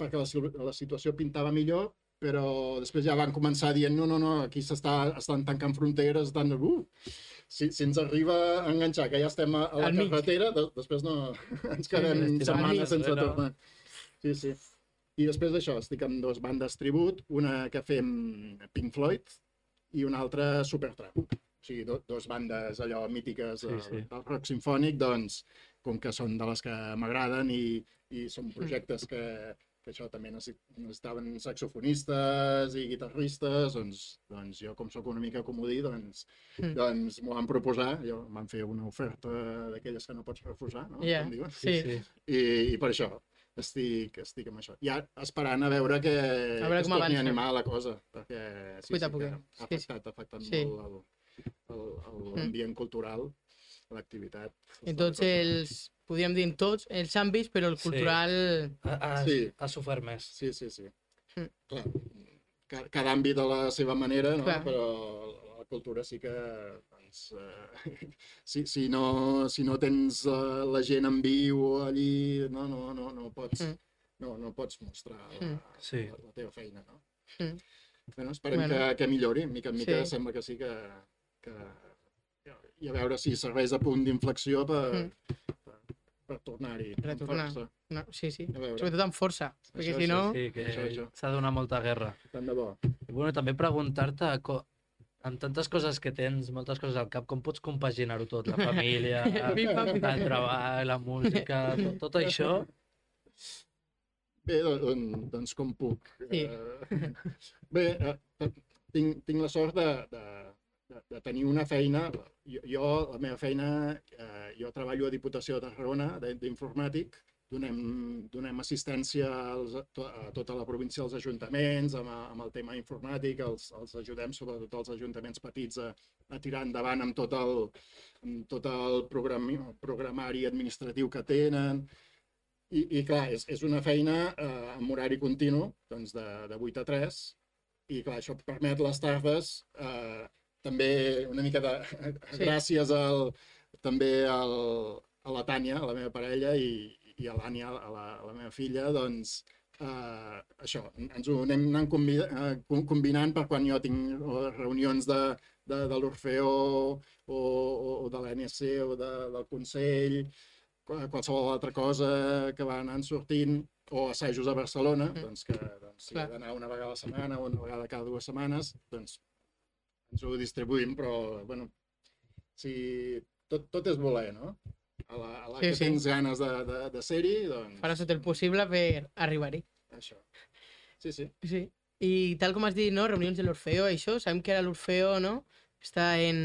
Speaker 4: perquè la, la situació pintava millor, però després ja van començar dient no, no, no, aquí s'està estan tancant fronteres, estan... Uh, si, si ens arriba a enganxar, que ja estem a, a la
Speaker 1: Al
Speaker 4: carretera, de, després no, ens quedem
Speaker 2: sí,
Speaker 4: setmanes sense
Speaker 2: no.
Speaker 4: tornar. Sí, sí. I després d'això, estic amb dues bandes tribut, una que fem Pink Floyd i una altra Supertramp. O sigui, do, dos bandes allò mítiques
Speaker 2: Sí, sí.
Speaker 4: del rock sinfònic, doncs, com que són de les que m'agraden i, i són projectes que, que això també necessi- necessitaven saxofonistes i guitarristes, doncs, doncs jo com sóc una mica comodí, doncs,
Speaker 1: Mm.
Speaker 4: doncs m'ho van proposar, jo van fer una oferta d'aquelles que no pots refusar, no? Com diuen.
Speaker 1: sí.
Speaker 2: sí.
Speaker 4: I, i per això estic, estic amb això. Ja esperant a veure que,
Speaker 1: A veure
Speaker 4: que es
Speaker 1: com
Speaker 4: torni a animar la cosa, perquè sí,
Speaker 1: Poquet a
Speaker 4: sí, que ha
Speaker 1: Sí, sí.
Speaker 4: afectat, ha afectat
Speaker 1: Sí.
Speaker 4: molt el- el- el- l'ambient cultural, l'activitat.
Speaker 1: En tots els, podríem dir en tots els àmbits, però el
Speaker 2: Sí.
Speaker 1: cultural...
Speaker 2: Ha, ha,
Speaker 4: Sí.
Speaker 2: ha sofert més.
Speaker 4: Sí, sí, sí.
Speaker 1: Mm.
Speaker 4: Clar, ca- cada àmbit a la seva manera, no?
Speaker 1: Clar.
Speaker 4: però la cultura sí que doncs, eh, si, si, no, si no tens la, la gent en viu allí, no, no, no, no pots...
Speaker 1: Mm.
Speaker 4: No, no pots mostrar la,
Speaker 1: Mm.
Speaker 2: Sí.
Speaker 4: la, la teva feina, no?
Speaker 1: Mm.
Speaker 4: Bueno, esperem
Speaker 1: Bueno.
Speaker 4: que, que millori, mica en mica
Speaker 1: Sí.
Speaker 4: sembla que sí que, que... I a veure si serveix de punt d'inflexió per,
Speaker 1: Mm.
Speaker 4: per, per tornar-hi amb
Speaker 1: Retornar.
Speaker 4: força.
Speaker 1: No, sí, sí. Sobretot amb força, perquè
Speaker 4: Això,
Speaker 1: si no...
Speaker 2: Sí, que s'ha de donar molta guerra.
Speaker 4: Tant de bo.
Speaker 2: I bueno, també preguntar-te, amb tantes coses que tens, moltes coses al cap, com pots compaginar-ho tot? La família,
Speaker 1: pam.
Speaker 2: el treball, la música, tot, tot això?
Speaker 4: Bé, doncs, doncs com puc.
Speaker 1: Sí.
Speaker 4: Eh, bé, eh, tinc, tinc la sort de, de, de, de tenir una feina. Jo, jo la meva feina, eh, jo treballo a Diputació de Tarragona d'informàtic, donem, donem assistència als, a to- a tota la província als ajuntaments amb, amb el tema informàtic, els, els ajudem sobretot els ajuntaments petits a, a tirar endavant amb tot el, amb tot el programi, programari administratiu que tenen, i, i clar, és, és una feina eh, amb horari continu, doncs de, de 8 a 3, i clar, això permet les tardes eh, també una mica de...
Speaker 1: Sí.
Speaker 4: gràcies al, també al, a la Tània, a la meva parella, i, i a l'Ània, a, la, a la meva filla, doncs eh, això, ens ho anem anant combi, eh, com- combinant per quan jo tinc reunions de, de, de l'Orfeo o, o, o de l'NSC o de, del Consell, qual- qualsevol altra cosa que va anant sortint, o assajos a Barcelona,
Speaker 1: Mm.
Speaker 4: doncs que doncs, si he d'anar una vegada a la setmana o una vegada cada dues setmanes, doncs ens ho distribuïm, però, bueno, si tot, tot és voler, no? A la, a la
Speaker 1: Sí,
Speaker 4: que
Speaker 1: sí.
Speaker 4: tens ganes de, de, de ser-hi, doncs...
Speaker 1: Faràs tot el possible per arribar-hi.
Speaker 4: Això. Sí, sí.
Speaker 1: Sí. I tal com has dit, no? Reunions de l'Orfeo, això, sabem que ara l'Orfeo, no? Està en...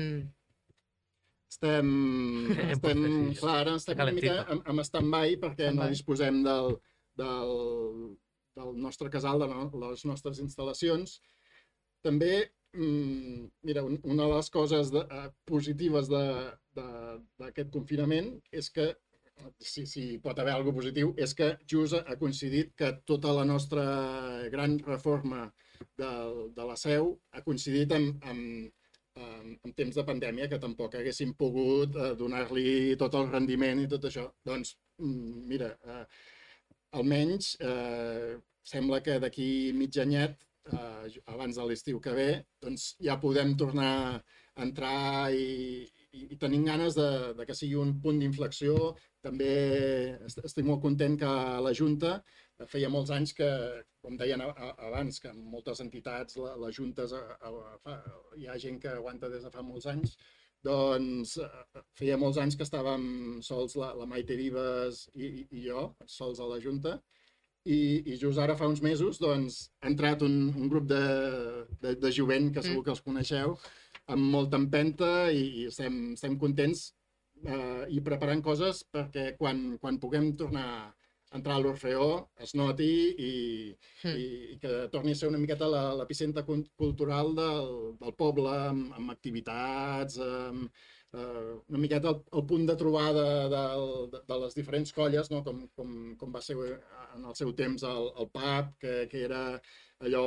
Speaker 4: Estem,
Speaker 2: En
Speaker 4: estem clar, ara estem una mica en, en stand-by perquè no
Speaker 1: Stand-by.
Speaker 4: disposem del, del, del nostre casal, de no, les nostres instal·lacions. També, mira, un- una de les coses de, eh, positives d'aquest confinament és que, si, si pot haver alguna positiu, és que just ha coincidit que tota la nostra gran reforma de, de la seu ha coincidit amb, amb, amb, amb temps de pandèmia que tampoc haguéssim pogut eh, donar-li tot el rendiment i tot això. Doncs, mm, mira, eh, almenys eh, sembla que d'aquí mig anyet, eh, abans de l'estiu que ve, doncs ja podem tornar a entrar i, i, i tenim ganes de, de que sigui un punt d'inflexió. També est- estic molt content que la Junta eh, feia molts anys que, com deien abans, que en moltes entitats la, les juntes a, a, fa, hi ha gent que aguanta des de fa molts anys, doncs eh, feia molts anys que estàvem sols la, la Maite Vives i, i, i jo, sols a la Junta, i, i just ara fa uns mesos doncs, ha entrat un, un grup de, de, de jovent, que segur que els coneixeu, amb molta empenta i, i estem, estem contents eh, i preparant coses perquè quan, quan puguem tornar a entrar a l'Orfeó es noti i,
Speaker 1: Mm.
Speaker 4: i, i que torni a ser una miqueta la- l'epicentre cul- cultural del, del poble, amb, amb activitats, amb, eh, una miqueta el, el punt de trobada de, de, de les diferents colles, no? com, com, com va ser en el seu temps el, el pub, que, que era allò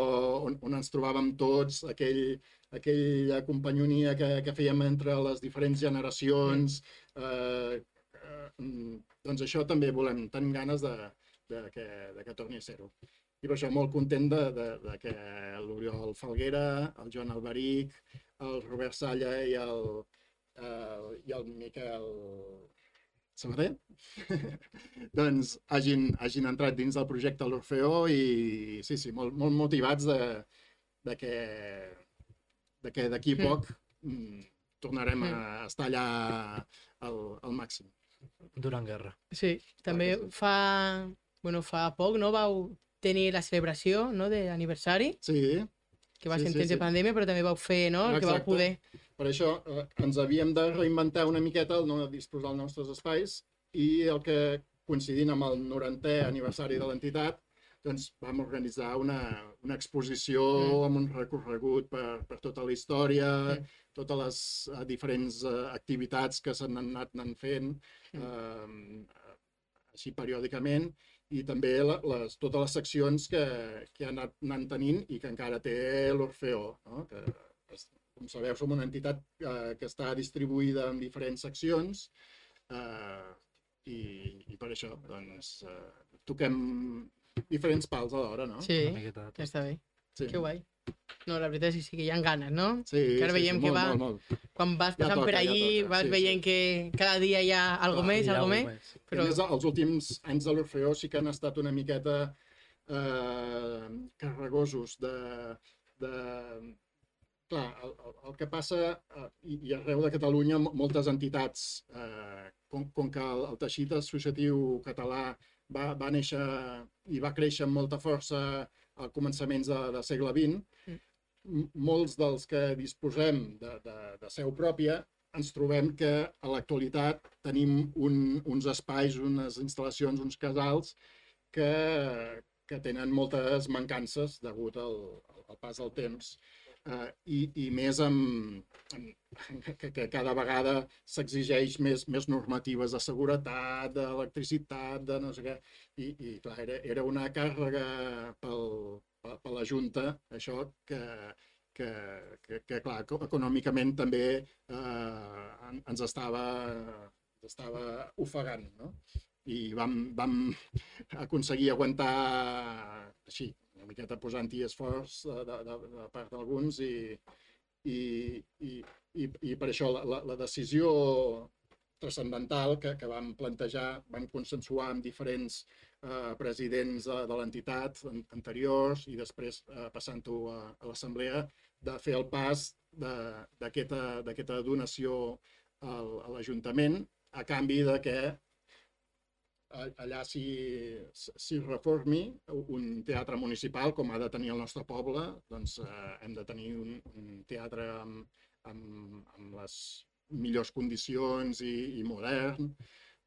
Speaker 4: on, on ens trobàvem tots, aquell, aquella companyonia que, que fèiem entre les diferents generacions. Eh, eh, doncs això també volem, tenim ganes de, de, que, de que torni a ser-ho. I per això molt content de, de, de que l'Oriol Falguera, el Joan Alberic, el Robert Salla i el, eh, i el Miquel Sabater doncs hagin, hagin entrat dins del projecte l'Orfeó i sí, sí, molt, molt motivats de, de que de que d'aquí a
Speaker 1: Mm.
Speaker 4: poc mm, tornarem a estar allà al, al màxim.
Speaker 2: Durant guerra.
Speaker 1: Sí, també
Speaker 4: sí.
Speaker 1: fa... Bueno, fa poc, no? Vau tenir la celebració no? d'aniversari,
Speaker 4: Sí,
Speaker 1: que va
Speaker 4: Sí,
Speaker 1: ser en
Speaker 4: sí,
Speaker 1: temps de
Speaker 4: sí.
Speaker 1: pandèmia, però també vau fer, no? El que vau poder.
Speaker 4: Per això eh, ens havíem de reinventar una miqueta el no disposar dels nostres espais i el que coincidint amb el 90è aniversari de l'entitat doncs vam organitzar una, una exposició
Speaker 1: Mm.
Speaker 4: amb un recorregut per, per tota la història,
Speaker 1: Mm.
Speaker 4: totes les eh, diferents eh, activitats que s'han anat anant fent
Speaker 1: Mm.
Speaker 4: eh, així periòdicament i també la, les, totes les seccions que, que ha anat anant tenint i que encara té l'Orfeó, no? que com sabeu, som una entitat eh, que està distribuïda en diferents seccions eh, i, i per això doncs, eh, toquem diferents pals alhora, no?
Speaker 1: Sí,
Speaker 2: Una miqueta de tot.
Speaker 1: està bé.
Speaker 4: sí.
Speaker 1: Que guai. No, la veritat és que sí que hi ha ganes, no?
Speaker 4: Sí,
Speaker 1: Que ara
Speaker 4: sí,
Speaker 1: veiem
Speaker 4: sí,
Speaker 1: que
Speaker 4: molt,
Speaker 1: va-
Speaker 4: Molt, molt.
Speaker 1: Quan vas
Speaker 4: Ja
Speaker 1: passant per
Speaker 4: ja
Speaker 1: allí,
Speaker 4: toca,
Speaker 1: vas
Speaker 4: sí,
Speaker 1: veient que cada dia hi ha algo
Speaker 4: Clar,
Speaker 1: més,
Speaker 2: ha algú
Speaker 1: més.
Speaker 2: més.
Speaker 1: Però...
Speaker 4: A més, els últims anys de l'Orfeó sí que han estat una miqueta eh, carregosos de... de... Clar, el, el, el que passa, eh, i, i arreu de Catalunya, mo- moltes entitats, eh, com, com que el, el teixit associatiu català va, va néixer i va créixer amb molta força a començaments de, de segle XX,
Speaker 1: Mm.
Speaker 4: molts dels que disposem de, de, de seu pròpia ens trobem que a l'actualitat tenim un, uns espais, unes instal·lacions, uns casals que, que tenen moltes mancances degut al, al pas del temps eh, i, i més amb, amb que, que cada vegada s'exigeix més, més normatives de seguretat, d'electricitat, de no sé què, i, i clar, era, era una càrrega pel, per, per la Junta, això que, que, que, que clar, eco- econòmicament també eh, en- ens estava, ens estava ofegant, no? I vam, vam aconseguir aguantar així, una miqueta posant-hi esforç de, de, de, de part d'alguns i, i, i, i, i per això la, la, la decisió transcendental que, que vam plantejar, vam consensuar amb diferents eh, presidents de, de l'entitat an- anteriors i després eh, passant-ho a, a l'assemblea, de fer el pas d'aquesta donació al, a l'Ajuntament a canvi de que allà s'hi reformi un teatre municipal com ha de tenir el nostre poble, doncs eh, hem de tenir un, un teatre amb, amb, amb les millors condicions i, i modern,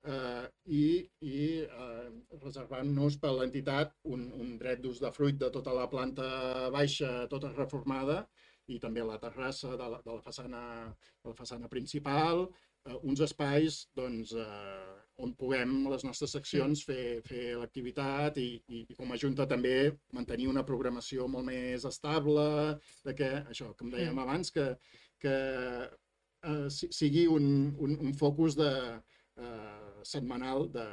Speaker 4: eh, i, i eh, reservant-nos per l'entitat un, un dret d'ús de fruit de tota la planta baixa, tota reformada, i també la terrassa de la, de la, façana, de la façana principal, eh, uns espais doncs, eh, on puguem les nostres seccions fer, fer l'activitat i, i, i com a Junta també mantenir una programació molt més estable, de que, això, com dèiem
Speaker 1: Mm.
Speaker 4: abans, que, que eh, si- sigui un, un, un focus de, eh, setmanal de,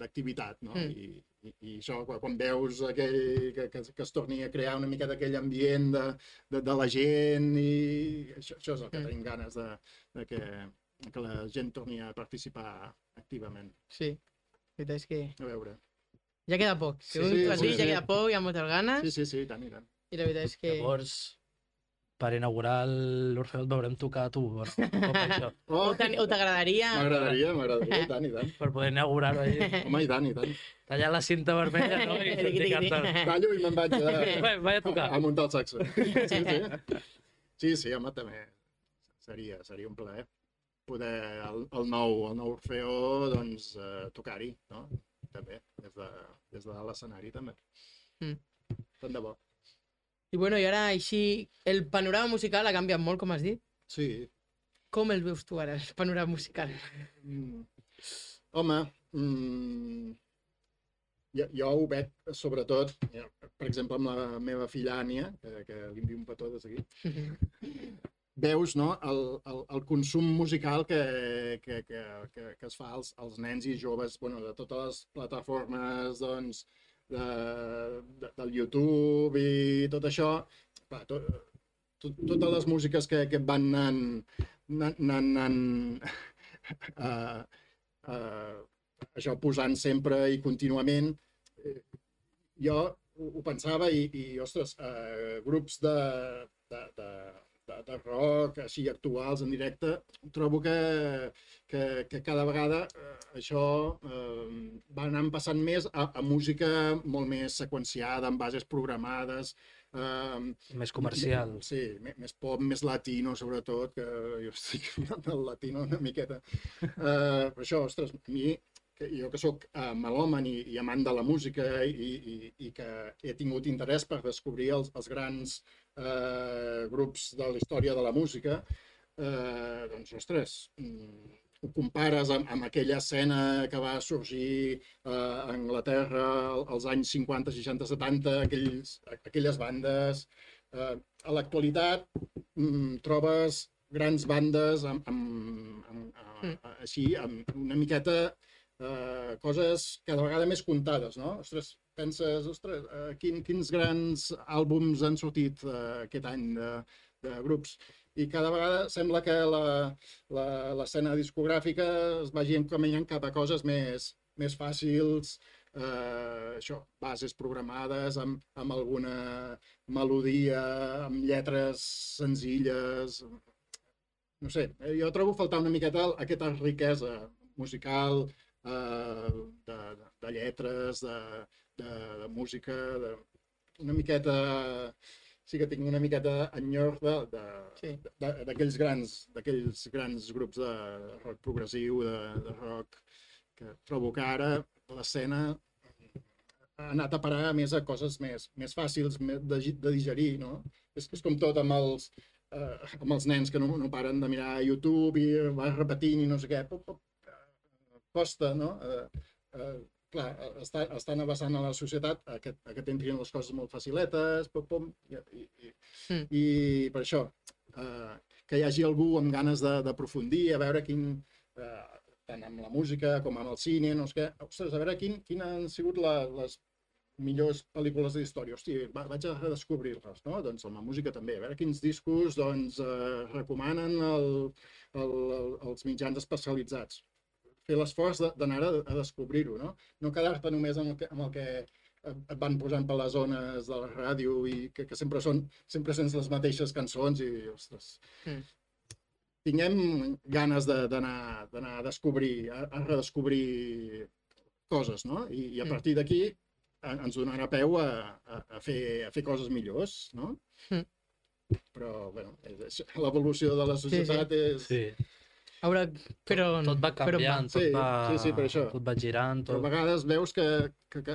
Speaker 4: d'activitat, no?
Speaker 1: Mm.
Speaker 4: I, i, I això, quan veus aquell, que, que, que es torni a crear una mica d'aquell ambient de, de, de la gent i això, això és el que
Speaker 1: Mm.
Speaker 4: tenim ganes de, de que, que la gent torni a participar activament.
Speaker 1: Sí, la veritat és que
Speaker 4: A veure.
Speaker 1: ja queda poc.
Speaker 4: Sí,
Speaker 1: Segons
Speaker 4: sí,
Speaker 1: tu has
Speaker 4: sí,
Speaker 1: dit, ja
Speaker 4: sí.
Speaker 1: queda poc, hi ha moltes ganes,
Speaker 4: Sí, sí, sí, i tant, i tant.
Speaker 1: i la veritat és que...
Speaker 2: Llavors, per inaugurar l'Orfeó et veurem tocar a tu? Com va això?
Speaker 4: Oh,
Speaker 1: O t'an- o t'agradaria...
Speaker 4: M'agradaria, m'agradaria, i tant, i tant.
Speaker 2: Per poder inaugurar-ho allí.
Speaker 4: Home, i tant, i tant.
Speaker 2: Tallar la cinta vermella, no? I cantant.
Speaker 1: tiqui.
Speaker 4: Tallo i me'n vaig a,
Speaker 2: Va, vaig a tocar.
Speaker 4: a, a muntar el saxo. Sí, sí. Sí, sí, home, també seria, seria un plaer poder el, el nou, el nou Orfeó, doncs, eh, tocar-hi, no? També, des de, des de l'escenari, també.
Speaker 1: Mm.
Speaker 4: Tant de bo.
Speaker 1: I bueno, i ara així, el panorama musical ha canviat molt, com has dit.
Speaker 4: Sí.
Speaker 1: Com el veus tu ara, el panorama musical?
Speaker 4: Mm. Home, mm, jo, jo ho veig sobretot, per exemple, amb la meva filla Ània, que, que li envio un petó des d'aquí, veus no, el, el, el consum musical que, que, que, que, que es fa als, als nens i joves bueno, de totes les plataformes doncs, de, de, del YouTube i tot això. Clar, to, to, totes les músiques que, que van anant, anant, anant uh, uh, això posant sempre i contínuament. Eh, Jo ho, ho pensava i, i ostres, uh, grups de, de, de, de, de rock així actuals en directe, trobo que, que, que cada vegada eh, això eh, va anant passant més a, a música molt més seqüenciada, amb bases programades, eh,
Speaker 2: Més comercial.
Speaker 4: Sí, més pop, més latino, sobretot, que jo estic del latino una miqueta. Uh, però això, ostres, a mi, que jo que sóc uh, melòman i, i amant de la música i, i, i que he tingut interès per descobrir els, els grans uh, grups de la història de la música, uh, doncs, ostres, mm, ho compares amb, amb aquella escena que va sorgir eh, a Anglaterra als anys 50, 60, 70, aquells, aquelles bandes. Eh, a l'actualitat mm, trobes grans bandes amb, amb, amb,
Speaker 1: Mm.
Speaker 4: amb, així, amb una miqueta eh, coses cada vegada més comptades, no? Ostres, penses, ostres, eh, quin, quins grans àlbums han sortit eh, aquest any de, de grups? I cada vegada sembla que l'escena discogràfica es vagi encaminant cap a coses més, més fàcils, eh, això, bases programades amb, amb alguna melodia, amb lletres senzilles, no sé, eh, jo trobo faltar una miqueta aquesta riquesa musical, eh, de, de, lletres, de, de, de música, de, una miqueta sí que tinc una miqueta enyor de,
Speaker 1: Sí.
Speaker 4: d'aquells grans, d'aquells grans grups de rock progressiu, de, de rock, que trobo que ara l'escena ha anat a parar més a coses més, més fàcils més de, de digerir, no? És, és com tot amb els, eh, amb els nens que no, no paren de mirar YouTube i vas repetint i no sé què. Pop, pop, costa, no? Eh, eh, clar, està, estan abassant a la societat a que, a que t'entrin les coses molt faciletes, pom, pom, i, i, i,
Speaker 1: Mm.
Speaker 4: i per això, eh, que hi hagi algú amb ganes de- d'aprofundir, a veure quin, eh, tant amb la música com amb el cine, no sé què, ostres, a veure quin, quines han sigut la, les millors pel·lícules de la història. Hosti, va, vaig a redescobrir-les, no? Doncs amb la música també, a veure quins discos doncs, eh, recomanen el, el, el, els mitjans especialitzats. Fer l'esforç de- d'anar a, a descobrir-ho, no? No quedar-te només amb el que, amb el que et van posant per les zones de la ràdio i que, que sempre són, sempre sents les mateixes cançons i, ostres,
Speaker 1: Mm.
Speaker 4: tinguem ganes de- d'anar d'anar a descobrir, a, a redescobrir coses, no? I, i a
Speaker 1: Mm.
Speaker 4: partir d'aquí en- ens donarà peu a, a, a, fer, a fer coses millors, no?
Speaker 1: Mm.
Speaker 4: Però, bueno, és- l'evolució de la societat és...
Speaker 2: Sí,
Speaker 1: Haurà... Però...
Speaker 2: tot va
Speaker 1: però
Speaker 2: canviant, tot
Speaker 4: Sí,
Speaker 2: va,
Speaker 4: sí, sí, per això.
Speaker 2: tot va girant,
Speaker 4: Però
Speaker 2: tot...
Speaker 4: a vegades veus que, que, que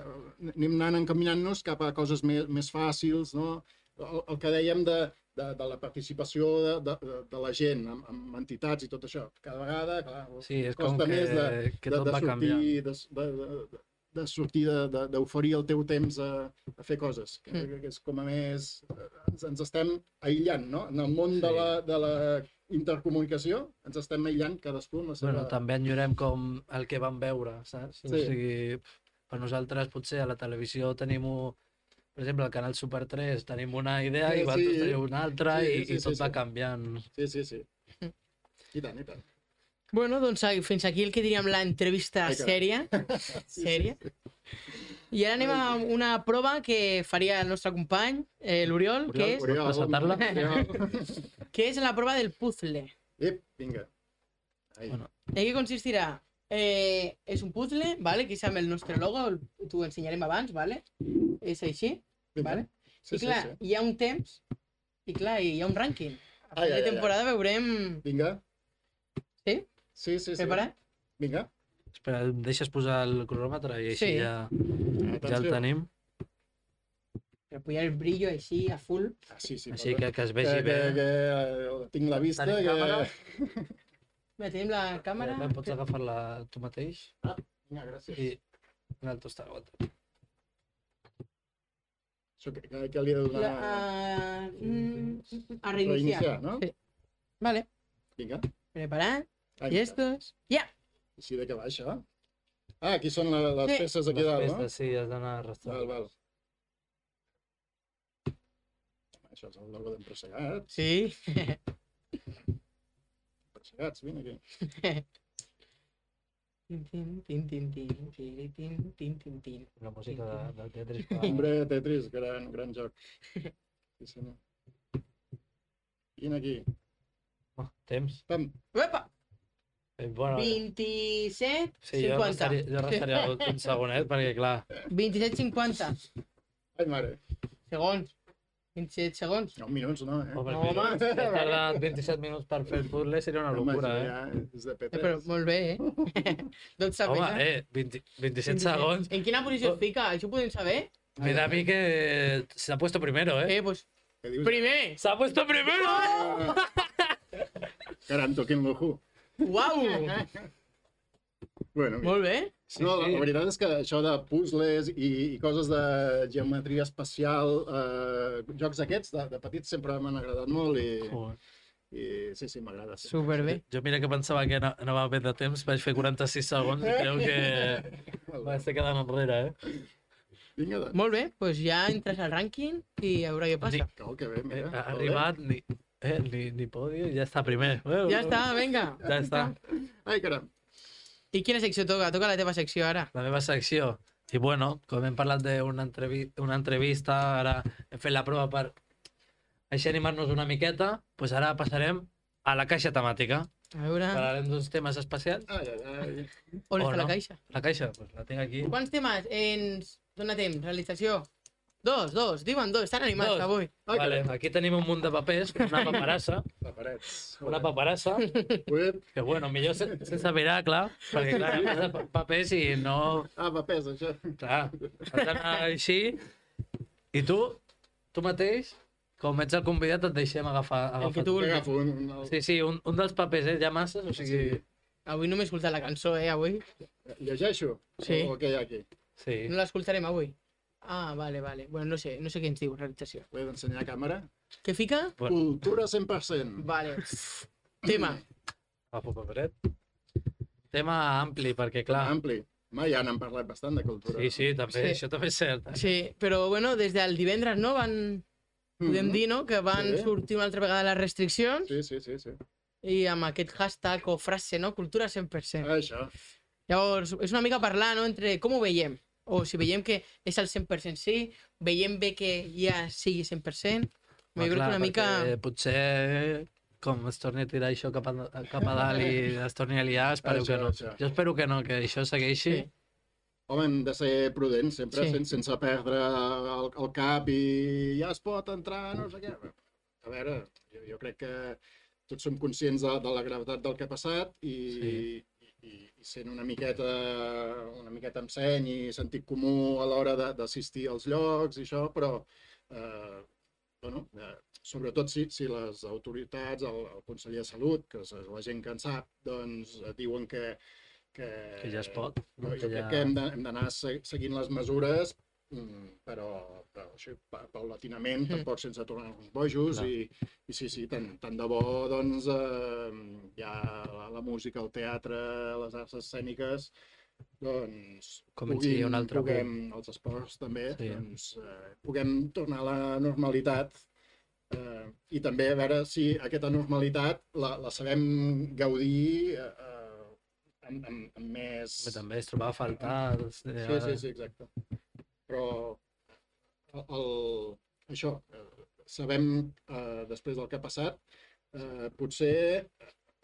Speaker 4: anem anant encaminant-nos cap a coses més, més fàcils, no? El, el que dèiem de, de, de la participació de, de, de, de la gent amb, amb entitats i tot això. Cada vegada, clar,
Speaker 2: Sí, és com
Speaker 4: costa
Speaker 2: que,
Speaker 4: més de,
Speaker 2: que
Speaker 4: de,
Speaker 2: tot
Speaker 4: de
Speaker 2: va
Speaker 4: sortir,
Speaker 2: canviant.
Speaker 4: de, de, de, de sortir de- de- d'oferir el teu temps a, a fer coses. Que,
Speaker 1: Mm.
Speaker 4: que és com a més... eh, Ens, ens estem aïllant, no? En el món de,
Speaker 2: Sí.
Speaker 4: la, de la intercomunicació ens estem aïllant cadascú amb la seva...
Speaker 2: Bueno, també enyorem com el que vam veure, saps? O
Speaker 4: Sí.
Speaker 2: sigui, per nosaltres potser a la televisió tenim, un, per exemple, al canal Super 3 tenim una idea
Speaker 4: Sí,
Speaker 2: i vosaltres
Speaker 4: sí.
Speaker 2: teniu una altra
Speaker 4: Sí,
Speaker 2: i,
Speaker 4: sí,
Speaker 2: i tot
Speaker 4: sí,
Speaker 2: va
Speaker 4: sí.
Speaker 2: canviant.
Speaker 4: Sí, sí, sí.
Speaker 1: Mm.
Speaker 4: I tant, i tant.
Speaker 1: Bueno, doncs fins aquí el que diríem l'entrevista
Speaker 4: Ai, carai.
Speaker 1: sèria.
Speaker 4: Sí,
Speaker 1: Sèria. I ara anem a una prova que faria el nostre company, eh, l'Oriol, que és,
Speaker 2: Oriol.
Speaker 4: Oriol.
Speaker 1: que és la prova del puzzle.
Speaker 4: Ep, vinga.
Speaker 2: Bueno.
Speaker 1: En què consistirà? Eh, és un puzzle, vale? que és amb el nostre logo, el- t'ho ensenyarem abans, vale? és així,
Speaker 4: vinga.
Speaker 1: vale?
Speaker 4: Sí,
Speaker 1: I clar,
Speaker 4: sí, sí.
Speaker 1: hi ha un temps i clar, hi ha un rànquing. A
Speaker 4: Ai,
Speaker 1: final
Speaker 4: ai,
Speaker 1: de
Speaker 4: ai,
Speaker 1: temporada veurem...
Speaker 4: Vinga.
Speaker 1: Sí?
Speaker 4: Sí, sí, sí.
Speaker 1: Preparat?
Speaker 4: Vinga.
Speaker 2: Espera, em deixes posar el cronòmetre i així
Speaker 1: Sí.
Speaker 2: ja, ja el tenim.
Speaker 1: Per pujar el brillo així a full.
Speaker 4: Ah, sí, sí.
Speaker 2: Així que, que es
Speaker 4: que,
Speaker 2: vegi
Speaker 4: que,
Speaker 2: bé.
Speaker 4: que, eh, tinc la vista.
Speaker 2: Tenim
Speaker 4: Que...
Speaker 2: càmera?
Speaker 1: Bé, tenim la càmera.
Speaker 2: Càmera. Pots agafar-la tu mateix
Speaker 4: Vinga, gràcies.
Speaker 2: i altre està aguantat.
Speaker 4: Això que, que, que li he de donar...
Speaker 1: La, a, mm, a
Speaker 4: reiniciar,
Speaker 1: reiniciar.
Speaker 4: no?
Speaker 1: Sí. Vale,
Speaker 4: Vinga.
Speaker 1: preparat. I estos... Ja!
Speaker 4: Així de què va, això? Ah, aquí són la, les
Speaker 1: Sí.
Speaker 4: peces aquí
Speaker 2: Les
Speaker 4: dalt,
Speaker 2: peces, sí, has d'anar arrastrant.
Speaker 4: no? Val, val. Això és el logo d'empresegats.
Speaker 1: Sí.
Speaker 4: Empresegats, vine aquí.
Speaker 1: Tin, tin, tin, tin, tin, tin, tin, tin, tin, tin.
Speaker 2: La música de, del Tetris. que-
Speaker 4: Hombre, Tetris, gran, gran joc. Sí, senyor. Vine aquí.
Speaker 2: Oh, temps.
Speaker 4: Pam.
Speaker 1: Uepa!
Speaker 2: Eh, bueno,
Speaker 1: 27,
Speaker 2: sí, jo
Speaker 1: 50.
Speaker 2: restaria, jo restaria un segonet perquè, clar,
Speaker 1: 27, 50
Speaker 4: Ai, mare.
Speaker 1: segons. 27 segons.
Speaker 4: No, minuts, no, eh?
Speaker 2: home,
Speaker 1: No, home.
Speaker 2: he tardat 27 minuts per fer el puzzle seria una
Speaker 4: Home,
Speaker 2: locura,
Speaker 4: això
Speaker 2: eh?
Speaker 4: Ja és de
Speaker 1: Eh,
Speaker 4: P3.
Speaker 1: però molt bé, eh? Doncs
Speaker 2: Home,
Speaker 1: sabeu,
Speaker 2: eh, 20, 27 segons.
Speaker 1: En quina posició es fica? Això ho podem saber?
Speaker 2: Me da a mí que se ha puesto primero, ¿eh?
Speaker 1: Eh, pues,
Speaker 4: dius?
Speaker 1: primer!
Speaker 2: ¡Se ha puesto primero!
Speaker 4: Caram, toquin l'ojo.
Speaker 1: Uau!
Speaker 4: Bueno.
Speaker 1: Molt bé.
Speaker 2: Sí,
Speaker 4: no, la,
Speaker 2: sí.
Speaker 4: la veritat és que això de puzzles i, i coses de geometria espacial, eh, jocs aquests de, de petits sempre m'han agradat molt i,
Speaker 2: Joder.
Speaker 4: i sí, sí, m'agrada. Sí.
Speaker 1: Superbé.
Speaker 2: Jo mira que pensava que no, no va bé de temps, vaig fer 46 segons i creu que va estar quedant enrere, eh?
Speaker 4: Vinga, doncs.
Speaker 1: Molt bé, doncs ja entres al rànquing i a veure què passa.
Speaker 4: Cau que bé, mira.
Speaker 2: ha arribat, ni, eh, ni, ni podi, ja està primer. Eh,
Speaker 1: Ja està, vinga.
Speaker 2: Ja està.
Speaker 4: Ai, caram.
Speaker 1: I quina secció toca? Toca la teva secció ara.
Speaker 2: La meva secció. I bueno, com hem parlat d'una entrevi una entrevista, ara hem fet la prova per així animar-nos una miqueta, doncs ara passarem a la caixa temàtica.
Speaker 1: A veure,
Speaker 2: Parlarem d'uns temes especials.
Speaker 4: Ai, ai, ai.
Speaker 1: on
Speaker 2: o
Speaker 1: està la
Speaker 2: no.
Speaker 1: caixa?
Speaker 2: La caixa, doncs la tinc aquí.
Speaker 1: Quants temes ens dona temps? Realització? Dos, dos, diuen dos, estan animats
Speaker 2: Dos.
Speaker 1: avui.
Speaker 4: Ai,
Speaker 2: Vale, aquí tenim un munt de papers, una paperassa,
Speaker 4: Paperets.
Speaker 2: una paperassa, que bueno, millor sen sense mirar, clar, perquè clar, hi ha pa- papers i no...
Speaker 4: Ah, papers, això.
Speaker 2: Clar, has d'anar així. I tu, tu mateix, com ets el convidat, et deixem agafar,
Speaker 1: El
Speaker 2: agafar
Speaker 1: tu vulguis.
Speaker 4: Agafo un, un,
Speaker 2: Sí, sí, un, un dels papers, eh? Ha masses, o sigui...
Speaker 1: Avui no m'he escoltat la cançó, eh, avui.
Speaker 4: Llegeixo?
Speaker 1: Sí.
Speaker 4: O, o què hi ha aquí?
Speaker 2: Sí.
Speaker 1: No l'escoltarem avui. Ah, vale, vale. Bueno, no sé, no sé què ens diu realització.
Speaker 4: Ho he d'ensenyar a càmera.
Speaker 1: Què fica?
Speaker 2: Bueno.
Speaker 4: Cultura 100%.
Speaker 1: Vale. Tema.
Speaker 2: Agafo paperet. Tema ampli, perquè clar...
Speaker 4: Ampli. Mai ja n'han parlat bastant de cultura.
Speaker 2: Sí, sí, també,
Speaker 1: Sí.
Speaker 2: això també és cert. eh?
Speaker 1: Sí, però bueno, des del divendres, no? Van, podem
Speaker 4: Mhm.
Speaker 1: dir, no? Que van
Speaker 4: Sí.
Speaker 1: sortir una altra vegada les restriccions
Speaker 4: Sí, sí, sí, sí.
Speaker 1: i amb aquest hashtag o frase, no? Cultura 100%.
Speaker 4: Això.
Speaker 1: Llavors, és una mica parlar, no?, entre com ho veiem. O si veiem que és el 100% sí, veiem bé que ja sigui 100%.
Speaker 2: Home,
Speaker 1: Jo crec que una mica...
Speaker 2: Potser com es torni a tirar això cap a, cap a dalt i es torni a liar, espereu
Speaker 4: Això,
Speaker 2: que no.
Speaker 4: això.
Speaker 2: Jo espero que no, que això segueixi.
Speaker 1: Sí.
Speaker 4: Home, hem de ser prudents sempre,
Speaker 1: sí.
Speaker 4: sense, sense perdre el, el cap i ja es pot entrar, no sé què. A veure, jo, jo crec que tots som conscients de, de la gravetat del que ha passat i,
Speaker 2: Sí.
Speaker 4: I, i, sent una miqueta, una miqueta amb seny i sentit comú a l'hora de- d'assistir als llocs i això, però eh, bueno, eh, sobretot si, si les autoritats, el, el conseller de Salut, que és la gent que en sap, doncs eh, diuen que, que,
Speaker 2: Que ja es pot.
Speaker 4: jo,
Speaker 2: Que
Speaker 4: crec
Speaker 2: ja-
Speaker 4: que hem d'anar se- seguint les mesures, mm, però, però així, pa- paulatinament,
Speaker 1: Mm.
Speaker 4: tampoc sense tornar-nos bojos,
Speaker 2: Clar.
Speaker 4: i, i sí, sí, tant, tant de bo, doncs, eh, ha la, la música, el teatre, les arts escèniques, doncs,
Speaker 2: Comenci un altre
Speaker 4: puguem, els esports també,
Speaker 2: Sí.
Speaker 4: doncs, eh, puguem tornar a la normalitat eh, i també a veure si aquesta normalitat la, la sabem gaudir eh, eh, amb, amb, amb més...
Speaker 2: Però també es trobava a faltar... doncs,
Speaker 4: Sí,
Speaker 2: eh,
Speaker 4: sí, sí, exacte. Però el, el, això, eh, sabem, eh, després del que ha passat, eh, potser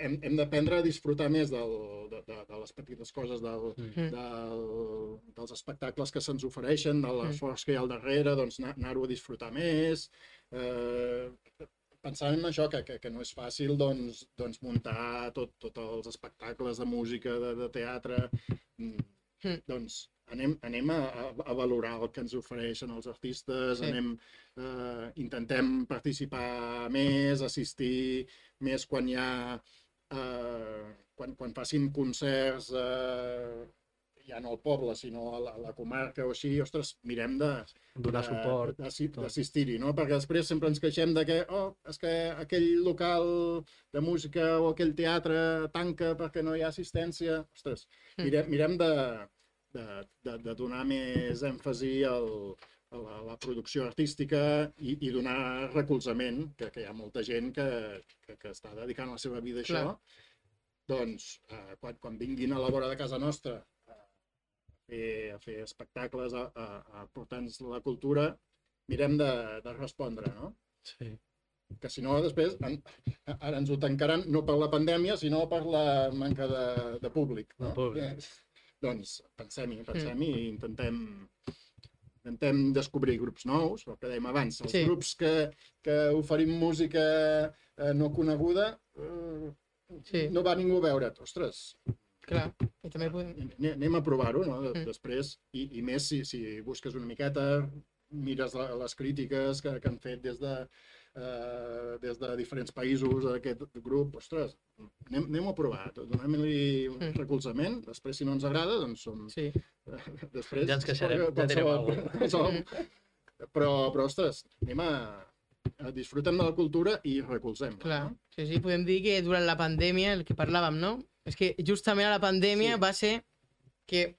Speaker 4: hem, hem d'aprendre a disfrutar més del, de, de, de les petites coses, del,
Speaker 2: Mm.
Speaker 4: del, dels espectacles que se'ns ofereixen, de
Speaker 1: Mm.
Speaker 4: l'esforç que hi ha al darrere, doncs anar- anar-ho a disfrutar més, eh, pensant en això, que, que, que no és fàcil doncs, doncs muntar tot, tots els espectacles de música, de, de teatre, mm,
Speaker 1: Mm.
Speaker 4: doncs anem, anem a, a, valorar el que ens ofereixen els artistes,
Speaker 1: Sí.
Speaker 4: anem, eh, intentem participar més, assistir més quan hi ha eh, quan, quan facin concerts eh, ja no al poble, sinó a la, a la comarca o així, ostres, mirem de,
Speaker 2: Donar suport.
Speaker 4: d'assistir-hi, no? Perquè després sempre ens queixem de que, oh, és que aquell local de música o aquell teatre tanca perquè no hi ha assistència. Ostres,
Speaker 1: Mm.
Speaker 4: mirem, mirem de, de, de, de donar més èmfasi al, a la, a la producció artística i, i donar recolzament, que, que hi ha molta gent que, que, que està dedicant la seva vida a això.
Speaker 1: Clar.
Speaker 4: Doncs, eh, quan, quan vinguin a la vora de casa nostra a fer, a fer espectacles, a, a, a portar-nos la cultura, mirem de, de respondre, no?
Speaker 2: Sí.
Speaker 4: Que si no, després, en, ara ens ho tancaran no per la pandèmia, sinó per la manca de, de públic. No?
Speaker 2: De públic.
Speaker 4: Doncs pensem-hi, pensem-hi i intentem, intentem descobrir grups nous, el que dèiem abans, els
Speaker 1: Sí.
Speaker 4: grups que, que oferim música eh, no coneguda, eh,
Speaker 1: Sí.
Speaker 4: no va ningú a veure't. Ostres,
Speaker 1: Clar, i també podem...
Speaker 4: Ane- anem a provar-ho, no?
Speaker 1: Mm.
Speaker 4: Després, i, i més si, si busques una miqueta, mires la, les crítiques que, que han fet des de eh, des de diferents països aquest grup, ostres, anem, anem a provar, donem-li un
Speaker 1: Mm.
Speaker 4: recolzament, després si no ens agrada, doncs som...
Speaker 1: Sí.
Speaker 4: Després,
Speaker 2: Ja ens queixarem, ja direm alguna
Speaker 4: qualsevol- Però, però, ostres, anem a, a disfrutem de la cultura i recolzem.
Speaker 1: Clar,
Speaker 4: No?
Speaker 1: sí, sí, podem dir que durant la pandèmia, el que parlàvem, no? És que justament a la pandèmia
Speaker 4: Sí.
Speaker 1: va ser que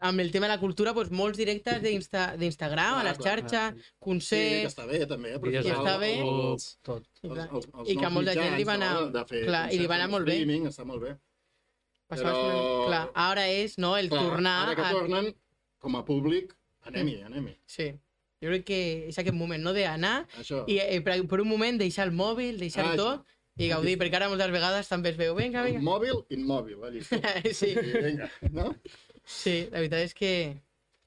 Speaker 1: amb el tema de la cultura, doncs, molts directes d'Insta- d'Instagram, a les
Speaker 4: clar,
Speaker 1: xarxes,
Speaker 4: Sí, que
Speaker 1: concerts...
Speaker 4: està bé, també.
Speaker 2: Vídeos
Speaker 1: Que està
Speaker 2: de
Speaker 1: bé.
Speaker 2: Tot.
Speaker 1: i,
Speaker 4: Els, els, els
Speaker 1: I que molta gent li va anar-
Speaker 4: de fer
Speaker 1: clar, i li va
Speaker 4: concerts
Speaker 1: anar molt bé.
Speaker 4: Està molt bé. però-
Speaker 1: Clar, ara és, no?, el
Speaker 4: Clar,
Speaker 1: tornar
Speaker 4: Ara que
Speaker 1: a...
Speaker 4: tornen, com a públic, anem-hi, anem-hi.
Speaker 1: Sí. Jo crec que és aquest moment, no?, d'anar
Speaker 4: Això.
Speaker 1: i eh, per, per un moment deixar el mòbil, deixar
Speaker 4: Ah,
Speaker 1: tot i gaudir, perquè ara moltes vegades també es veu, vinga,
Speaker 4: El
Speaker 1: vinga.
Speaker 4: mòbil, immòbil, allí.
Speaker 1: Sí,
Speaker 4: I vinga, no?
Speaker 1: Sí, la veritat és que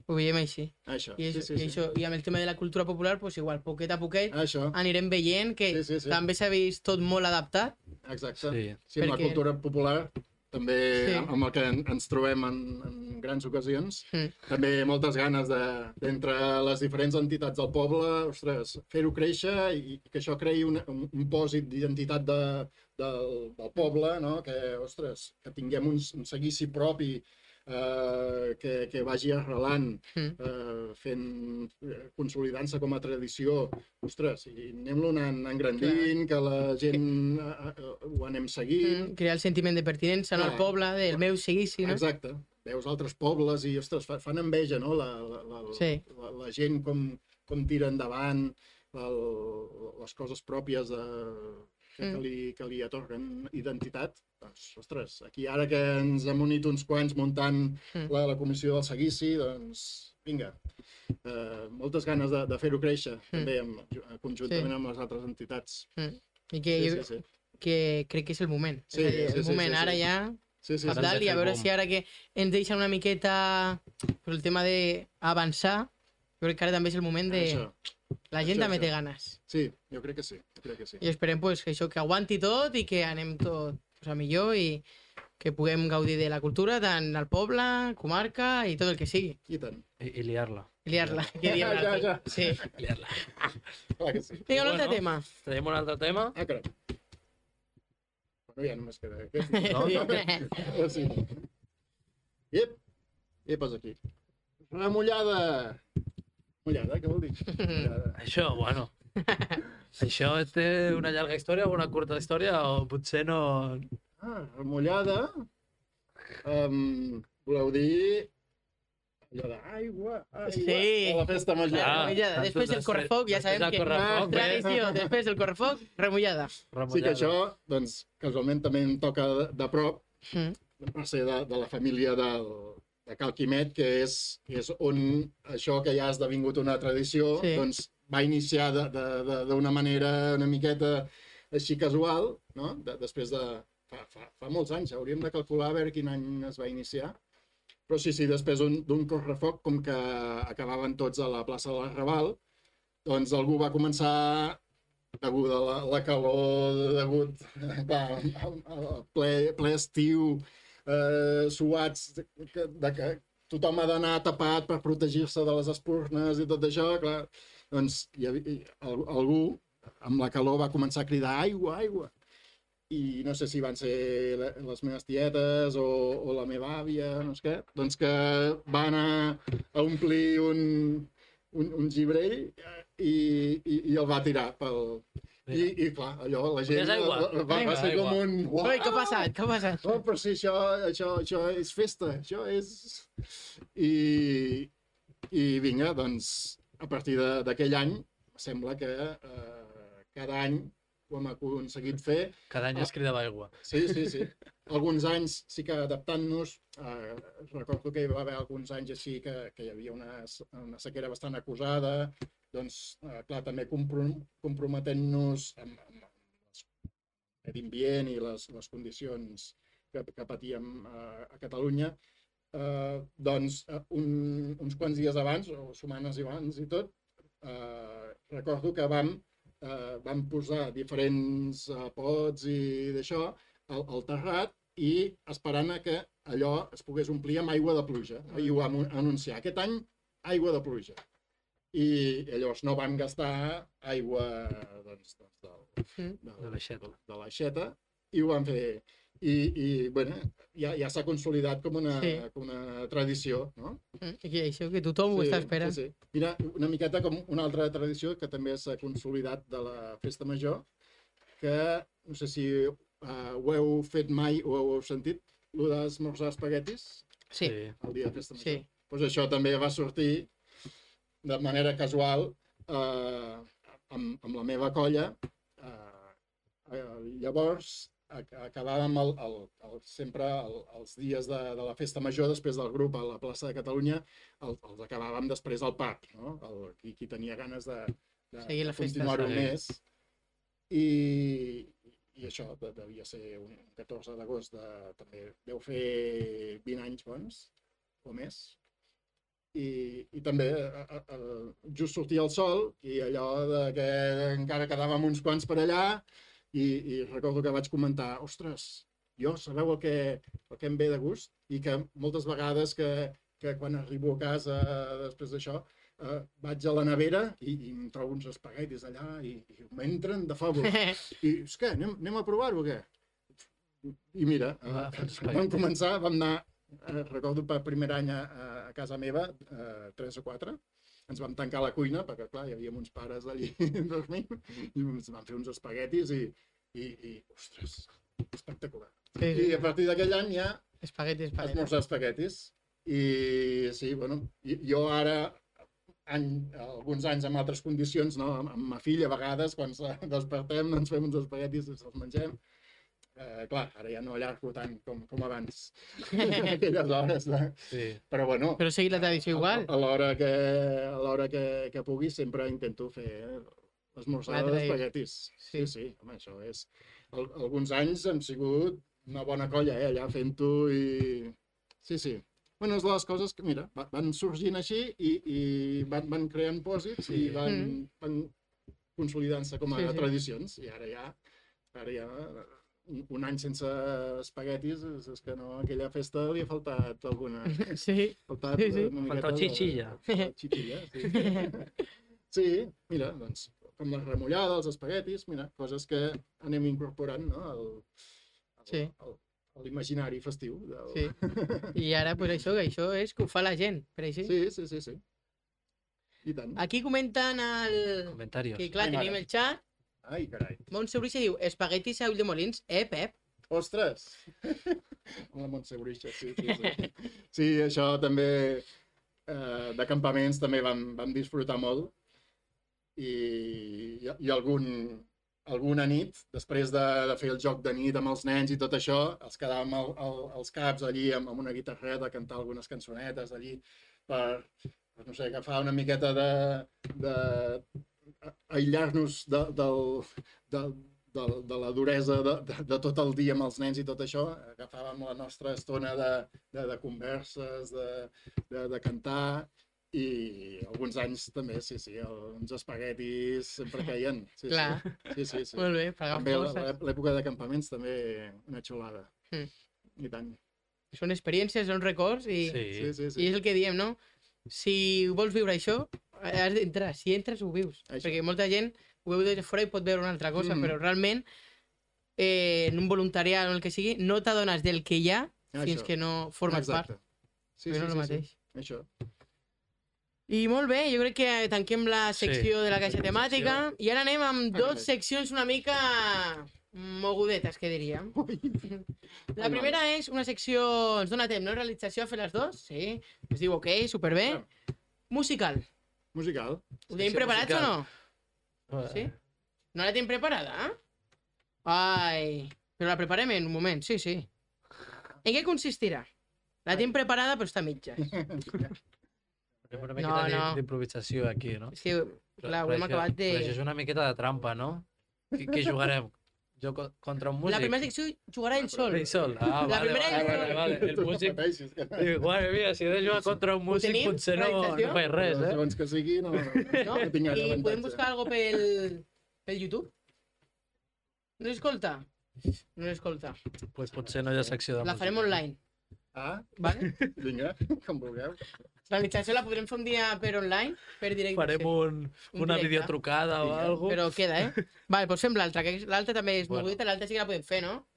Speaker 1: ho veiem així.
Speaker 4: Això,
Speaker 1: I,
Speaker 4: sí,
Speaker 1: això,
Speaker 4: sí,
Speaker 1: i,
Speaker 4: sí.
Speaker 1: això, I amb el tema de la cultura popular, pues igual, poquet a poquet,
Speaker 4: Això,
Speaker 1: anirem veient que
Speaker 4: Sí, sí, sí.
Speaker 1: també s'ha vist tot molt adaptat.
Speaker 4: exacte.
Speaker 2: Sí.
Speaker 4: Sí, amb la
Speaker 1: Perquè-
Speaker 4: cultura popular, també
Speaker 1: Sí.
Speaker 4: amb el que en- ens trobem en, en grans ocasions,
Speaker 1: Mm.
Speaker 4: també moltes ganes de- d'entre les diferents entitats del poble, ostres, fer-ho créixer i que això creï un, un, un pòsit d'identitat de, del, del poble, no? que, ostres, que tinguem un, un seguici propi eh, que, que vagi arrelant,
Speaker 1: Mm.
Speaker 4: eh, fent, eh, consolidant-se com a tradició, ostres, i anem-lo anant engrandint, que la gent eh, eh, ho anem seguint,
Speaker 1: Mm, crear el sentiment de pertinença al
Speaker 4: Clar.
Speaker 1: poble, del meu seguici, no?
Speaker 4: Exacte. Veus altres pobles i, ostres, fa- fan enveja, no? La, la, la,
Speaker 1: Sí.
Speaker 4: la, la gent com, com tira endavant el, les coses pròpies de, que, que,
Speaker 1: Mm.
Speaker 4: li, que li atorguen identitat. Doncs, ostres, aquí ara que ens hem unit uns quants muntant
Speaker 1: Mm.
Speaker 4: la, la comissió del seguici, doncs, vinga, eh, moltes ganes de, de fer-ho créixer, també amb, conjuntament
Speaker 1: Sí.
Speaker 4: amb les altres entitats.
Speaker 1: I que,
Speaker 4: Sí,
Speaker 1: jo,
Speaker 4: sí, sí.
Speaker 1: que crec que és el moment.
Speaker 4: Sí,
Speaker 1: és dir,
Speaker 4: sí,
Speaker 1: el
Speaker 4: sí,
Speaker 1: moment,
Speaker 4: sí,
Speaker 1: ara
Speaker 4: sí.
Speaker 1: ja
Speaker 4: Sí, sí,
Speaker 2: Ara
Speaker 4: sí.
Speaker 1: dalt, i a veure si ara que ens deixa una miqueta pues, el tema d'avançar, jo crec que ara també és el moment de...
Speaker 4: Això.
Speaker 1: La gent
Speaker 4: això,
Speaker 1: també
Speaker 4: això.
Speaker 1: té ganes.
Speaker 4: Sí, jo crec que sí, jo crec que sí.
Speaker 1: I esperem pues, que això, que aguanti tot i que anem tot pues, a millor i que puguem gaudir de la cultura tant al poble, comarca i tot el que sigui.
Speaker 4: I tant.
Speaker 2: I, i liar-la.
Speaker 1: I liar-la,
Speaker 4: Ja, ja, ja.
Speaker 1: Sí.
Speaker 2: Liar-la.
Speaker 4: Clar que sí.
Speaker 1: Vinga, un altre
Speaker 2: Bueno.
Speaker 1: tema.
Speaker 2: Tenim un altre tema.
Speaker 4: Ah, caram. Bueno, ja només queda aquest.
Speaker 2: No, no.
Speaker 4: Sí. Iep, iep, és aquí. Remullada. Mullada, què vol dir? Mullada.
Speaker 2: Això, bueno. Això té una llarga història o una curta història o potser no...
Speaker 4: Ah, remullada. Um, voleu dir allò d'aigua, aigua,
Speaker 1: Sí.
Speaker 4: a la festa major.
Speaker 2: Ah,
Speaker 1: Remullada. Després del correfoc, ja sabem que...
Speaker 2: correfoc, bé.
Speaker 1: Tradició, després del correfoc, remullada.
Speaker 4: Sí que
Speaker 2: Remullada.
Speaker 4: això, doncs, casualment també em toca de, de prop,
Speaker 1: Mm.
Speaker 4: va ser de, de la família del, de Cal Quimet, que és, és on això que ja ha esdevingut una tradició,
Speaker 1: Sí.
Speaker 4: doncs va iniciar d'una manera una miqueta així casual, no? De, després de... Fa, fa, fa molts anys, hauríem de calcular a veure quin any es va iniciar. Però sí, sí, després d'un correfoc, com que acabaven tots a la plaça de l'Arrabal, doncs algú va començar degut a la, la calor, degut clar, al, al ple, ple estiu, eh, suats, de, de que tothom ha d'anar tapat per protegir-se de les espurnes i tot això, clar, doncs hi havia, algú amb la calor va començar a cridar aigua, aigua. I no sé si van ser le- les meves tietes o, o la meva àvia, no sé què, doncs que va anar a omplir un, un, un gibrell i, i, i el va tirar pel... I, i clar, allò, la gent
Speaker 2: aigua.
Speaker 4: va, va, va ser com un...
Speaker 1: Ui, què ha passat? Què ha passat?
Speaker 4: Oh, però si això, això, això és festa, això és... I, i vinga, doncs, a partir d'aquell any, sembla que eh, cada any ho hem aconseguit fer.
Speaker 2: Cada any es cridava aigua.
Speaker 4: Sí, sí, sí. Alguns anys sí que adaptant-nos, eh, recordo que hi va haver alguns anys així que, que hi havia una, una sequera bastant acusada, doncs, eh, clar, també comprom comprometent-nos amb, amb les- medi ambient i les, les condicions que, que patíem eh, a Catalunya, eh, doncs, eh, un, uns quants dies abans, o setmanes abans i tot, eh, recordo que vam, eh, vam posar diferents eh, pots i d'això al, al terrat i esperant a que allò es pogués omplir amb aigua de pluja. I ho vam anunciar. Aquest any, aigua de pluja. i llavors no van gastar aigua doncs, doncs, del,
Speaker 1: Mm.
Speaker 4: de,
Speaker 2: De l'aixeta.
Speaker 4: de l'aixeta i ho van fer. I, i bueno, ja, ja s'ha consolidat com una,
Speaker 1: Sí.
Speaker 4: com una tradició, no?
Speaker 1: Mm, I això, que tothom ho està esperant.
Speaker 4: Sí, sí. Mira, una miqueta com una altra tradició que també s'ha consolidat de la festa major, que no sé si uh, ho heu fet mai o ho heu sentit, el d'esmorzar espaguetis
Speaker 1: Sí,
Speaker 4: el dia de festa major.
Speaker 1: sí.
Speaker 4: Pues això també va sortir de manera casual eh, amb, amb la meva colla. Eh, eh, llavors ac- acabàvem el, el, el, sempre el, els dies de, de la festa major, després del grup a la plaça de Catalunya, el, els acabàvem després al parc, no? El, qui, qui tenia ganes de, de,
Speaker 1: Seguir la
Speaker 4: de continuar-ho més. I, i això de- devia ser un 14 d'agost, de, també deu fer 20 anys bons o més. I, i també a, a, a, just sortia el sol i allò de que encara quedàvem uns quants per allà i, i recordo que vaig comentar, ostres, jo sabeu el que, el que em ve de gust i que moltes vegades que, que quan arribo a casa després d'això eh, vaig a la nevera i, i em trobo uns espaguetis allà i, i m'entren de favor. I és que anem, anem a provar-ho o què? I mira,
Speaker 2: Va,
Speaker 4: eh, vam començar, vam anar, eh, recordo per primer any a, a casa meva, eh, tres o quatre, ens vam tancar la cuina, perquè clar, hi havia uns pares allí dormint, i ens vam fer uns espaguetis i, i, i ostres, espectacular.
Speaker 1: sí,
Speaker 4: I
Speaker 1: sí.
Speaker 4: a partir d'aquell any ja
Speaker 1: Espaguetis, espaguetis.
Speaker 4: esmorzar espaguetis. I sí, bueno, i- jo ara, any, alguns anys amb altres condicions, no? amb, amb ma filla, a vegades, quan despertem, ens fem uns espaguetis i els mengem. Eh, clar, ara ja no allargo tant com, com abans, aquelles hores. De...
Speaker 2: Sí.
Speaker 4: Però bueno,
Speaker 1: Però seguir la tradició igual.
Speaker 4: a, a l'hora que, a l'hora que, que pugui sempre intento fer esmorzar
Speaker 1: Una tradició.
Speaker 4: d'espaguetis. Sí.
Speaker 1: Sí.
Speaker 4: sí, sí, home, això és... Al, alguns anys hem sigut una bona colla, eh, allà fent-ho i... Sí, sí. Bueno, és de les coses que, mira, va- van sorgint així i, i van, van creant pòsits
Speaker 2: Sí.
Speaker 4: i van,
Speaker 1: Mm.
Speaker 4: van consolidant-se com a
Speaker 1: Sí, sí.
Speaker 4: tradicions. I ara ja, ara ja un, un any sense espaguetis, és, és que no, aquella festa li ha faltat alguna...
Speaker 1: Sí,
Speaker 4: Faltat
Speaker 1: Sí, sí.
Speaker 4: una
Speaker 2: Falta
Speaker 4: miqueta de-
Speaker 2: chichilla.
Speaker 4: falta chichilla, sí. sí, mira, doncs, com la remullada, els espaguetis, mira, coses que anem incorporant, no?, al, al,
Speaker 1: Sí.
Speaker 4: al, l'imaginari festiu. Del...
Speaker 1: sí. I ara, pues això, que això és que ho fa la gent, per així.
Speaker 4: sí, sí, sí, sí. I tant.
Speaker 1: Aquí comenten el...
Speaker 2: Comentarios.
Speaker 1: que clar,
Speaker 4: Ai, mare.
Speaker 1: tenim el xat.
Speaker 4: Ai, carai.
Speaker 1: Montse Bruixa diu, espaguetis a Ulldemolins. Eh, Pep?
Speaker 4: Ostres! Amb la Montse Bruixa, sí, sí, sí. Sí, això també, eh, de campaments també vam, vam disfrutar molt. I, i, i algun, alguna nit, després de, de fer el joc de nit amb els nens i tot això, els quedàvem al, al, als caps allí amb, amb una guitarreta cantar algunes cançonetes allí per, no sé, agafar una miqueta de, de aïllar-nos de, del, del, de, de la duresa de, de, de tot el dia amb els nens i tot això, agafàvem la nostra estona de, de, de converses, de, de, de cantar, i alguns anys també, sí, sí, el- uns espaguetis sempre caien. Sí,
Speaker 1: Clar.
Speaker 4: Sí, sí, sí.
Speaker 1: Molt bé, per
Speaker 4: També l'època de campaments també una xulada.
Speaker 1: Mm.
Speaker 4: I tant.
Speaker 1: Són experiències, són records i,
Speaker 2: Sí.
Speaker 4: Sí, sí,
Speaker 1: i
Speaker 4: sí.
Speaker 1: és el que diem, no? Si vols viure això, has d'entrar. Si entres, ho vius.
Speaker 4: Això.
Speaker 1: Perquè molta gent ho veu des de fora i pot veure una altra cosa,
Speaker 4: Mm.
Speaker 1: però realment eh, en un voluntariat o el que sigui, no t'adones del que hi ha fins
Speaker 4: Això.
Speaker 1: que no formes part.
Speaker 4: Exacte. Sí,
Speaker 1: Però
Speaker 4: sí,
Speaker 1: no el
Speaker 4: sí,
Speaker 1: mateix.
Speaker 4: sí. Això.
Speaker 1: I molt bé, jo crec que tanquem la
Speaker 2: Sí.
Speaker 1: secció de la caixa temàtica i ara anem amb dos
Speaker 4: bé.
Speaker 1: seccions una mica mogudetes, que diríem. La primera és una secció, ens dona temps, no? Realització a fer les dos, sí. Es diu ok, superbé. Musical.
Speaker 4: Musical.
Speaker 1: Ho tenim preparats
Speaker 2: musical.
Speaker 1: o no? Sí? No la tenim preparada, eh? Ai, però la preparem en un moment, sí, sí. En què consistirà? La tenim preparada però està a mitges.
Speaker 2: Una
Speaker 1: No,
Speaker 2: miqueta
Speaker 1: no.
Speaker 2: no, d'improvisació aquí, no?
Speaker 1: Que, clar, ho
Speaker 2: Però
Speaker 1: hem acabat de...
Speaker 2: Però això és una miqueta de trampa, no? Què, què jugarem? Jo co- contra un músic?
Speaker 1: La primera secció jugarà ell sol.
Speaker 2: Ell sol. Ah,
Speaker 1: La
Speaker 2: vale,
Speaker 1: primera
Speaker 2: vale, vale,
Speaker 1: sol.
Speaker 2: vale. El músic... Mare mia, si he de jugar contra un músic, potser no, no faig res, eh?
Speaker 4: Segons que sigui, no, no,
Speaker 1: I podem buscar algo pel, pel YouTube? No l'escolta? No l'escolta.
Speaker 2: Pues potser no hi ha secció de
Speaker 1: La farem online.
Speaker 4: Ah,
Speaker 1: Vale?
Speaker 4: vinga, com vulgueu.
Speaker 1: L'alització la podrem fer un dia per online, per directe.
Speaker 2: Farem un,
Speaker 1: Un
Speaker 2: una
Speaker 1: directe.
Speaker 2: videotrucada o alguna
Speaker 1: Però queda, eh? Vale, doncs fem l'altra, que l'altra també és
Speaker 2: Bueno.
Speaker 1: mogudita, l'altra sí que la podem fer, no?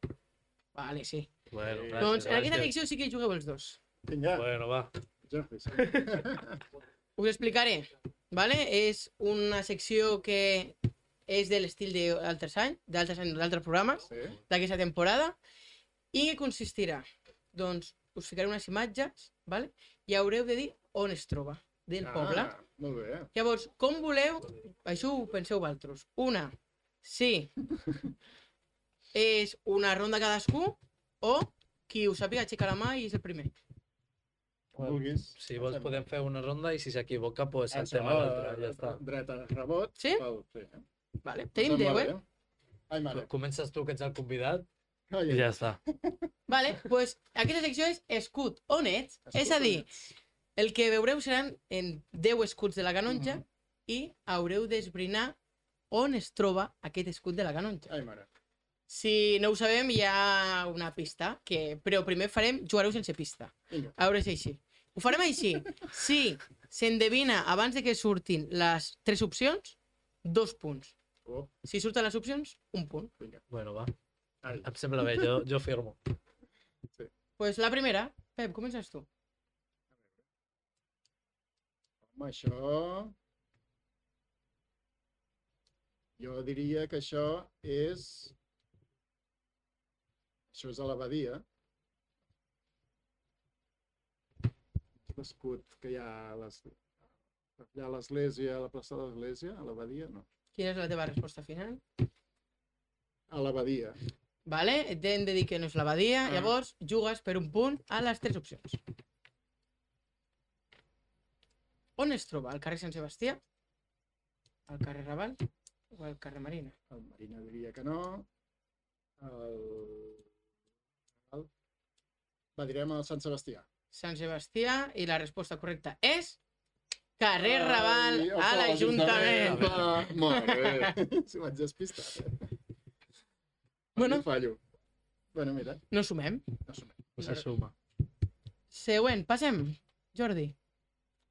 Speaker 1: Vale, sí.
Speaker 2: Bueno,
Speaker 4: Eh,
Speaker 2: gràcies,
Speaker 1: doncs en aquesta secció sí que hi jugueu els dos.
Speaker 4: Vinga,
Speaker 2: Bueno, va.
Speaker 1: Us explicaré, vale? És una secció que és de l'estil d'altres anys, d'altres anys, d'altres programes,
Speaker 4: Sí.
Speaker 1: d'aquesta temporada, i que consistirà, doncs, us ficaré unes imatges, vale? i haureu de dir on es troba, del poble.
Speaker 4: Ah, molt bé.
Speaker 1: Llavors, com voleu, això ho penseu vosaltres. Una, sí, és una ronda cadascú, o qui ho sàpiga aixeca la mà i és el primer.
Speaker 4: Vulguis.
Speaker 2: Si vols podem fer una ronda i si s'equivoca, pues
Speaker 4: Això,
Speaker 2: saltem a l'altra, ja està.
Speaker 4: Dreta, rebot.
Speaker 1: Sí?
Speaker 4: Pel, sí.
Speaker 1: Vale? Tenim
Speaker 4: Sembla
Speaker 1: 10, eh?
Speaker 4: bé. Ai, mare.
Speaker 2: Comences tu, que ets el convidat,
Speaker 4: Ai,
Speaker 2: i ja està.
Speaker 1: Vale, doncs pues, aquesta secció és escut on ets, és a dir, el que veureu seran en 10 escuts de la canonja
Speaker 4: Mhm.
Speaker 1: i haureu d'esbrinar on es troba aquest escut de la canonja.
Speaker 4: Ai, mare.
Speaker 1: Si no ho sabem, hi ha una pista, que, però primer farem, jugareu sense pista.
Speaker 4: Vinga.
Speaker 1: A veure si així. Ho farem així. Si s'endevina abans de que surtin les tres opcions, dos punts.
Speaker 4: Oh,
Speaker 1: Si surten les opcions, un punt.
Speaker 2: Bueno, va. Em sembla bé, jo, jo firmo.
Speaker 1: pues la primera, Pep, comences tu.
Speaker 4: Home, això... Jo diria que això és... Això és a l'abadia. L'escut que hi ha a les... Allà a l'església, a la plaça de l'església, a l'abadia, no.
Speaker 1: Quina és la teva resposta final?
Speaker 4: A l'abadia.
Speaker 1: Vale? Hem de dir que no és l'abadia,
Speaker 4: Ah.
Speaker 1: llavors jugues per un punt a les tres opcions. On es troba? Al carrer Sant Sebastià? Al carrer Raval? O al carrer Marina?
Speaker 4: El Marina diria que no. El... el... Va, direm el Sant Sebastià.
Speaker 1: Sant Sebastià i la resposta correcta és carrer Raval
Speaker 4: Ai,
Speaker 1: a l'Ajuntament.
Speaker 4: Mare bé. Si vaig despistar.
Speaker 1: Bueno.
Speaker 4: Fallo. Bueno, mira,
Speaker 1: No sumem.
Speaker 4: no som.
Speaker 2: No se suma.
Speaker 1: Següent, passem. Jordi.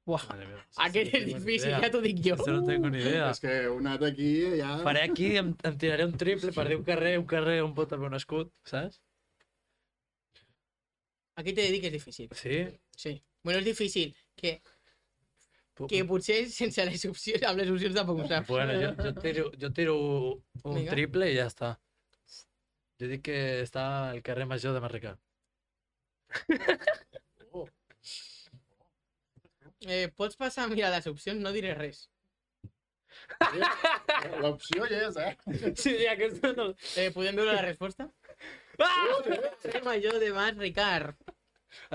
Speaker 1: Uah,
Speaker 2: Madre mía.
Speaker 1: aquest és difícil, ja t'ho dic jo.
Speaker 2: Esto no tengo ni idea.
Speaker 4: És que heu anat aquí ja...
Speaker 2: Faré aquí, em, em tiraré un triple per dir un carrer, un carrer on pot haver un escut, saps?
Speaker 1: Aquí t'he de dir que és difícil.
Speaker 2: Sí?
Speaker 1: Sí. Bueno, és difícil. Que, que potser sense les opcions, amb les opcions tampoc ho saps.
Speaker 2: Bueno, jo, jo, tiro, jo tiro un
Speaker 1: Vinga.
Speaker 2: triple i ja està. Jo dic que està al carrer Major de Marricar.
Speaker 4: Oh,
Speaker 1: Eh, pots passar a mirar les opcions, no diré res.
Speaker 4: L'opció hi és, eh?
Speaker 2: Sí, aquesta no...
Speaker 1: Eh, podem veure la resposta?
Speaker 2: Ah!
Speaker 1: Carrer Major de Mas Ricard.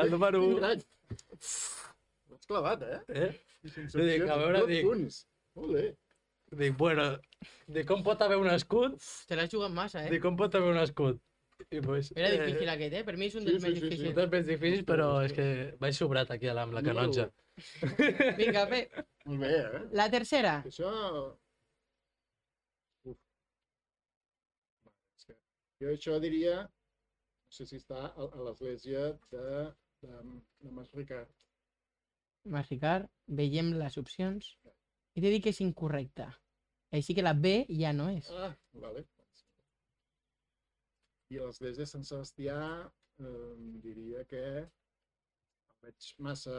Speaker 2: El número 1.
Speaker 4: L'has clavat, eh?
Speaker 2: Eh?
Speaker 4: Sense
Speaker 2: Jo dic, a veure, dic-
Speaker 4: punts. Molt bé.
Speaker 2: Dic, bueno, de com pot haver un escut?
Speaker 1: Te l'has jugat massa,
Speaker 2: De
Speaker 1: eh?
Speaker 2: com pot haver un escut? I pues,
Speaker 1: Era difícil aquest, eh? Per mi és un
Speaker 4: Sí,
Speaker 1: dels
Speaker 4: sí,
Speaker 1: més
Speaker 4: sí, sí.
Speaker 1: difícils.
Speaker 2: Tot és més difícil, però és que vaig sobrat aquí amb la canonja.
Speaker 1: Vinga, bé.
Speaker 4: Molt bé, eh?
Speaker 1: La tercera.
Speaker 4: Això... Uf. Jo això diria... No sé si està a, a l'església de, de, de Mas Ricard.
Speaker 1: Mas Ricard, veiem les opcions. I t'he dit que és incorrecta. Així que la B ja no és.
Speaker 4: Ah, vale. I a l'església de Sant Sebastià eh, diria que el veig massa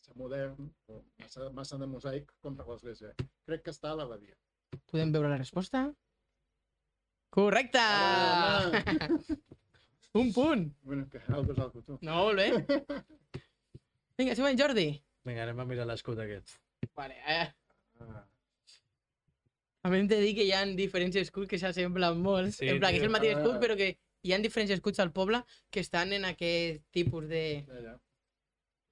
Speaker 4: massa modern, o massa, massa de mosaic com per l'església. Crec que està a l'abadia.
Speaker 1: Podem veure la resposta? Correcte!
Speaker 4: Ah,
Speaker 1: Un punt!
Speaker 4: bueno, que és algo, tu.
Speaker 1: No, molt bé. Vinga, següent, Jordi.
Speaker 2: Vinga, anem a mirar l'escut aquest.
Speaker 1: Vale, eh. A mi hem de dir que hi ha diferents escuts que s'assemblen molt.
Speaker 2: Sí,
Speaker 1: en plan, que és el mateix escut,
Speaker 4: Ah.
Speaker 1: però que hi ha diferents escuts al poble que estan en aquest tipus de...
Speaker 4: ja, ja.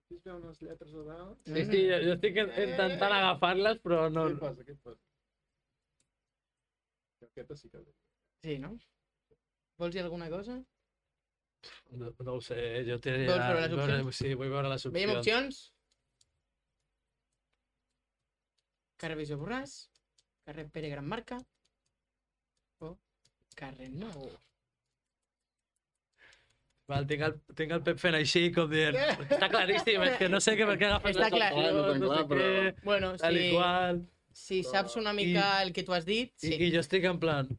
Speaker 4: Aquí es veuen les lletres a dalt.
Speaker 2: Sí, sí, jo, jo estic intentant agafar-les, però no...
Speaker 4: Què passa, què passa? Aquesta sí que...
Speaker 1: Sí, no? Vols dir alguna cosa?
Speaker 2: No, no ho sé, jo tiraria...
Speaker 1: Vols veure les opcions?
Speaker 2: Sí, vull veure les opcions.
Speaker 1: Veiem opcions. Carrer Visió Borràs, carrer Pere Gran Marca o carrer Nou.
Speaker 2: Val, tinc, el, tinc el Pep fent així, com dient... Està claríssim, és que no sé què, per què agafes
Speaker 1: Està clar.
Speaker 4: No
Speaker 2: no
Speaker 4: clar,
Speaker 2: sé
Speaker 4: però-
Speaker 2: què,
Speaker 1: Bueno,
Speaker 2: tal i
Speaker 1: si,
Speaker 2: qual.
Speaker 1: si saps una mica el que tu has dit,
Speaker 2: I,
Speaker 1: sí.
Speaker 2: I jo estic en plan...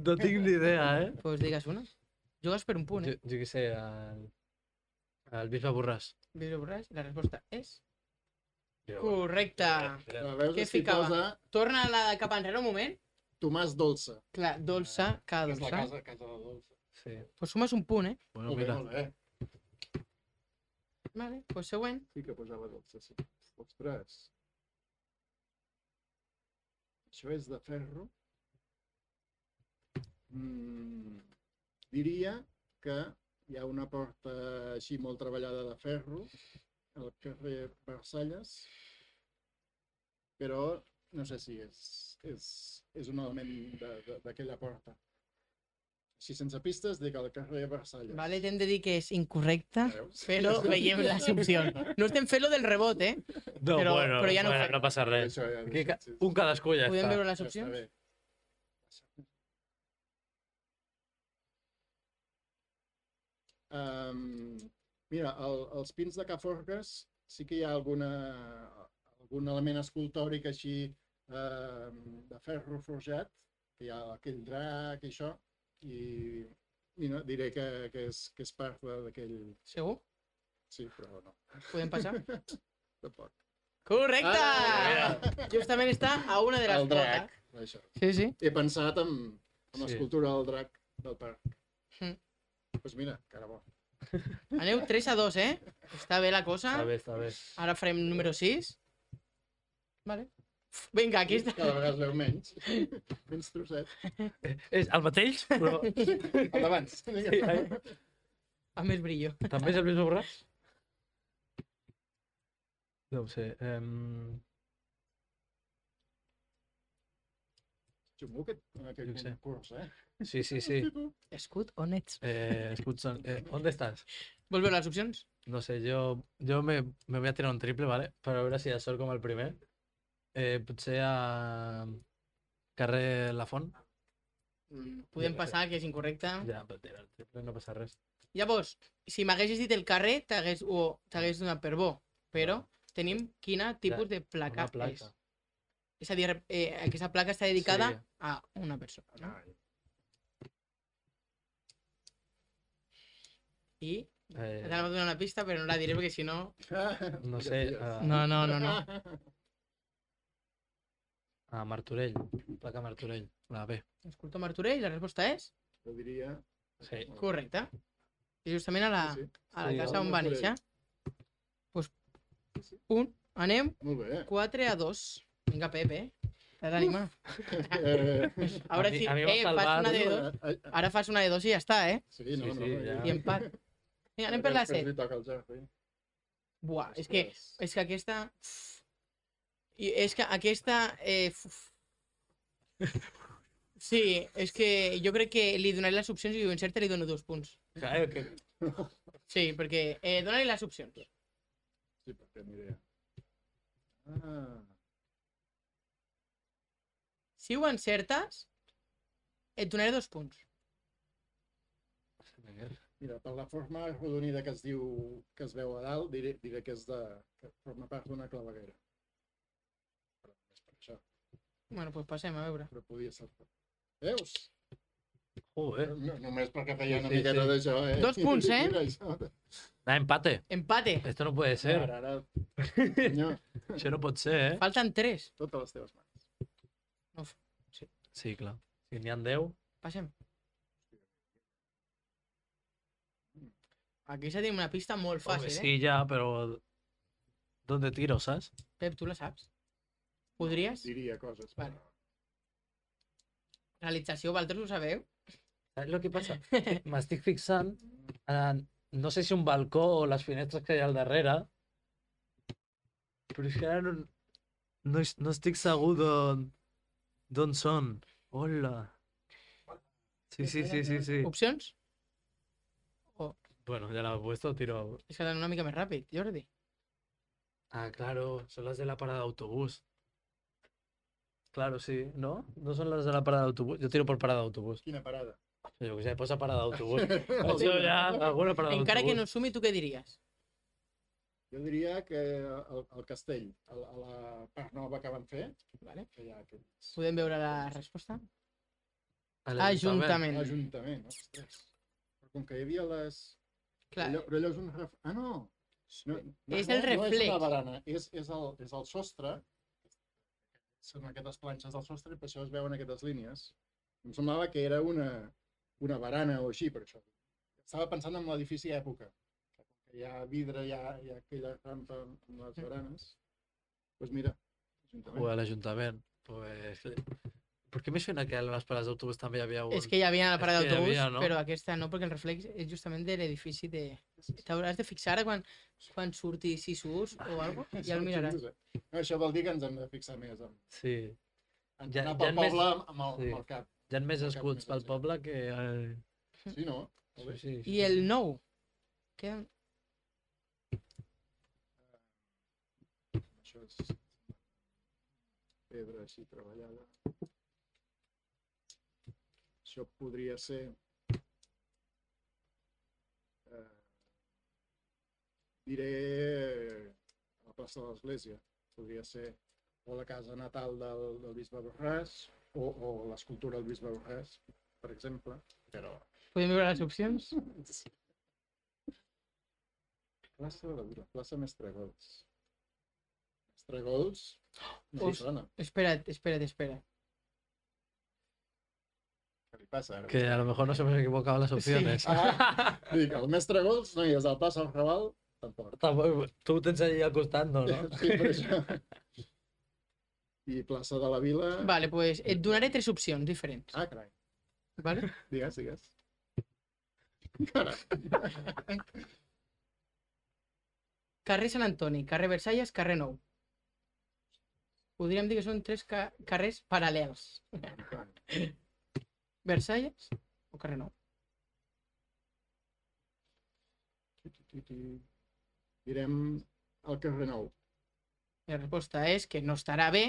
Speaker 2: No tinc ni idea, eh?
Speaker 1: Pues digues una. Jugues per un punt,
Speaker 2: Jo,
Speaker 1: eh?
Speaker 2: jo què sé, el, el bisbe Borràs.
Speaker 1: Bisbe Borràs, la resposta és... Correcte.
Speaker 4: Veus,
Speaker 1: Què ficava?
Speaker 4: posa
Speaker 1: Torna la de cap enrere un moment.
Speaker 4: Tomàs Dolça.
Speaker 1: Clar, dolça, cada
Speaker 4: que és la
Speaker 1: dolça.
Speaker 4: casa, casa de Dolça.
Speaker 2: Sí.
Speaker 1: Pues sumes un punt, eh?
Speaker 2: Bueno,
Speaker 4: Molt bé,
Speaker 2: mira.
Speaker 4: molt bé.
Speaker 1: Vale, pues següent.
Speaker 4: Sí que posava Dolça, sí. Ostres. Això és de ferro. Mm, diria que hi ha una porta així molt treballada de ferro al carrer Versalles, però no sé si és, és, és un element de- de- d'aquella porta. Així sense pistes, dic al carrer Versalles.
Speaker 1: Vale, t'hem de dir que és incorrecte,
Speaker 4: Veus?
Speaker 1: però veiem les opcions. No estem fent lo del rebot, eh?
Speaker 2: No,
Speaker 1: Però-
Speaker 2: bueno,
Speaker 1: però ja no
Speaker 2: bueno, no passa res.
Speaker 4: Això ja,
Speaker 2: ca-
Speaker 4: sí, sí.
Speaker 2: un cadascú ja
Speaker 1: Podem
Speaker 2: està.
Speaker 1: veure les opcions?
Speaker 4: Um, mira, el, els pins de Caforques sí que hi ha alguna, algun element escultòric així um, de ferro forjat, que hi ha aquell drac i això, i, i no, diré que, que, és, que és part d'aquell...
Speaker 1: Segur?
Speaker 4: Sí, però no,
Speaker 1: Podem passar?
Speaker 4: tampoc.
Speaker 1: Correcte!
Speaker 4: Ah,
Speaker 1: Justament està a una de les
Speaker 4: el drac, això.
Speaker 1: Sí, sí.
Speaker 4: He pensat en, en
Speaker 2: Sí.
Speaker 4: l'escultura del drac del parc.
Speaker 1: Mm.
Speaker 4: Doncs pues mira, cara bo.
Speaker 1: Aneu 3 a 2, eh? Està bé la cosa.
Speaker 2: Està bé, està bé.
Speaker 1: Ara farem número 6. Vale. Vinga, aquí està.
Speaker 4: Cada vegada es veu menys. menys trosset.
Speaker 2: És el mateix, però...
Speaker 4: El d'abans.
Speaker 2: Sí, eh?
Speaker 1: Amb més brillo.
Speaker 2: També és el bisbe Borràs? No ho sé. Um...
Speaker 4: Aquest, aquest
Speaker 2: Jo què sé.
Speaker 4: concurs, eh?
Speaker 2: Sí, sí, sí.
Speaker 1: Escut on ets?
Speaker 2: Eh, escucha, eh, ¿dónde estás?
Speaker 1: Vols veure les opcions?
Speaker 2: No sé, yo, yo me, me voy a tirar un triple, ¿vale? Para veure si ha sort com el primer. Eh, potser a carrer La Font.
Speaker 1: Mm, Podem
Speaker 2: Jo
Speaker 1: passar, que és incorrecte.
Speaker 2: Ja, però tira el triple, no passa res.
Speaker 1: Llavors, si m'haguessis dit el carrer, t'hagués o t'hagués donat per bo. Però tenim quina tipus de placa,
Speaker 2: placa.
Speaker 1: és. És a dir, eh, aquesta placa està dedicada
Speaker 2: Sí.
Speaker 1: a una persona. No?
Speaker 4: Ai,
Speaker 1: I
Speaker 2: Eh,
Speaker 1: ara m'ha donat una pista, però no la diré perquè si no...
Speaker 2: no sé, ah,
Speaker 1: No, no, no, no.
Speaker 2: a Martorell, placa Martorell, la B.
Speaker 1: Escolta Martorell, la resposta és
Speaker 4: Jo diria...
Speaker 2: Sí.
Speaker 1: correcta. I justament a la,
Speaker 4: Sí,
Speaker 1: a la
Speaker 2: Sí,
Speaker 1: casa on va néixer. Pues, un, anem
Speaker 4: Molt bé.
Speaker 1: 4 a 2. Vinga, Pep, eh? T'has d'animar.
Speaker 4: Eh,
Speaker 1: Ara sí,
Speaker 2: a mi m'ha
Speaker 1: eh, fas una de dos.
Speaker 4: eh, eh,
Speaker 1: Ara fas una de dos i ja està, eh?
Speaker 4: Sí, no,
Speaker 2: Sí,
Speaker 4: no.
Speaker 2: sí,
Speaker 4: no,
Speaker 2: ja.
Speaker 1: I empat. Vinga, anem per la
Speaker 4: Després
Speaker 1: 7.
Speaker 4: li toca el Jordi.
Speaker 1: Buah, és que, és que aquesta... I és que aquesta... Eh... Sí, és que jo crec que li donaré les opcions i si ho encerta li dono dos punts.
Speaker 2: Claro, que...
Speaker 1: Sí, perquè... Eh, Dóna-li les opcions.
Speaker 4: Sí, perquè ni idea. Ah,
Speaker 1: Si ho encertes, et donaré dos punts.
Speaker 4: Mira, per la forma arrodonida que es diu, que es veu a dalt, diré, diré que és de... que forma part d'una claveguera. Però només per això,
Speaker 1: Bueno, doncs passem a veure.
Speaker 4: però podia ser. Veus?
Speaker 2: Joder.
Speaker 4: No, només perquè feia una
Speaker 2: Sí, sí,
Speaker 4: miqueta
Speaker 2: sí.
Speaker 4: d'això, eh?
Speaker 1: Dos punts, eh?
Speaker 4: Mira, això.
Speaker 2: Da empate.
Speaker 1: Empate.
Speaker 2: Esto no puede ser.
Speaker 4: Ara, ara, senyor,
Speaker 2: Això no pot ser, eh?
Speaker 1: Falten tres.
Speaker 4: totes les teves mans.
Speaker 2: Sí, clar. Si n'hi ha 10...
Speaker 1: Passem. Aquí s'ha dit una pista molt
Speaker 2: Home,
Speaker 1: fàcil, eh?
Speaker 2: sí, ja, però... ¿Dónde tiro, saps?
Speaker 1: Pep, tu la saps? Podries?
Speaker 4: Diria coses.
Speaker 1: Vale. Realització, vosaltres ho sabeu?
Speaker 2: Saps el que passa? M'estic fixant en... No sé si un balcó o les finestres que hi ha al darrere, però és que ara no, no, es- no estic segur d'on d'on són. Hola. Sí, sí, sí, sí, sí.
Speaker 1: Opcions?
Speaker 2: Bueno, ya la he puesto, tiro.
Speaker 1: És que una mica més ràpid, Jordi.
Speaker 2: Ah, claro, son las de la parada de autobús. Claro, sí, ¿no? No son las de la parada de autobús. Yo tiro por parada de autobús.
Speaker 4: Quina parada.
Speaker 2: Jo què sé, posa parada d'autobús. Això ja, alguna parada d'autobús.
Speaker 1: Encara que no sumi, tu què diries?
Speaker 4: Jo diria que el, el castell, el, a la part nova que van fer,
Speaker 1: Vale.
Speaker 4: que ha aquests...
Speaker 1: Podem veure la resposta?
Speaker 2: A l'Ajuntament.
Speaker 1: Ajuntament.
Speaker 4: Ajuntament, ostres. Però com que hi havia les...
Speaker 1: Clar,
Speaker 4: Allò, però allò és un... Ref... Ah, no! no, no
Speaker 1: És el
Speaker 4: No és
Speaker 1: reflex.
Speaker 4: una barana, és, és, el, és el sostre. Són aquestes planxes del sostre i per això es veuen aquestes línies. Em semblava que era una, una barana o així, per això. Estava pensant en l'edifici època. que com que Hi ha vidre, hi ha, hi ha aquella rampa amb les baranes. Doncs pues mira, Ajuntament.
Speaker 2: O a l'Ajuntament. Pues... Per què més fent que a les parades d'autobús també hi havia un...
Speaker 1: és que hi havia la parada d'autobús,
Speaker 2: havia, no?
Speaker 1: però aquesta no, perquè el reflex és justament de l'edifici de... T'hauràs de fixar ara quan, quan surti, si surts o alguna cosa, ja el miraràs.
Speaker 4: No, això vol dir que ens hem de fixar més en,
Speaker 2: Sí.
Speaker 4: en
Speaker 2: Ja-
Speaker 4: anar
Speaker 2: ja
Speaker 4: pel
Speaker 2: més-
Speaker 4: poble amb el,
Speaker 2: sí.
Speaker 4: amb el cap.
Speaker 2: Hi ha més escuts
Speaker 4: més
Speaker 2: pel poble que... Eh...
Speaker 4: Sí, no?
Speaker 2: Sí, sí, sí.
Speaker 1: I el nou? Queden...
Speaker 4: Això és pedra així treballada. Això podria ser eh, diré a la plaça de l'Església. Podria ser o la casa natal del, del bisbe Borràs o, o l'escultura del bisbe Borràs, per exemple. Però
Speaker 1: Podem veure les opcions?
Speaker 4: plaça de la Vila, plaça Mestregols. Mestregols no
Speaker 1: Us-
Speaker 4: sona.
Speaker 1: Espera't, espera't, espera't.
Speaker 4: Passa?
Speaker 2: Que a lo mejor no se me equivocado las opciones.
Speaker 4: Ah, dic, el mestre Gols no hi és al plaça del Raval, tampoc.
Speaker 2: Tampoc- Tu ho tens allà al costat, no? no?
Speaker 4: Sí, per això. I plaça de la Vila...
Speaker 1: Vale, pues et donaré tres opcions diferents.
Speaker 4: Ah, carai.
Speaker 1: Vale?
Speaker 4: Digues, digues. Carai.
Speaker 1: Carrer Sant Antoni, carrer Versalles, carrer Nou. Podríem dir que són tres ca carrers paral·lels. Versalles o carrer Nou?
Speaker 4: Direm al carrer Nou.
Speaker 1: La resposta és que no estarà bé,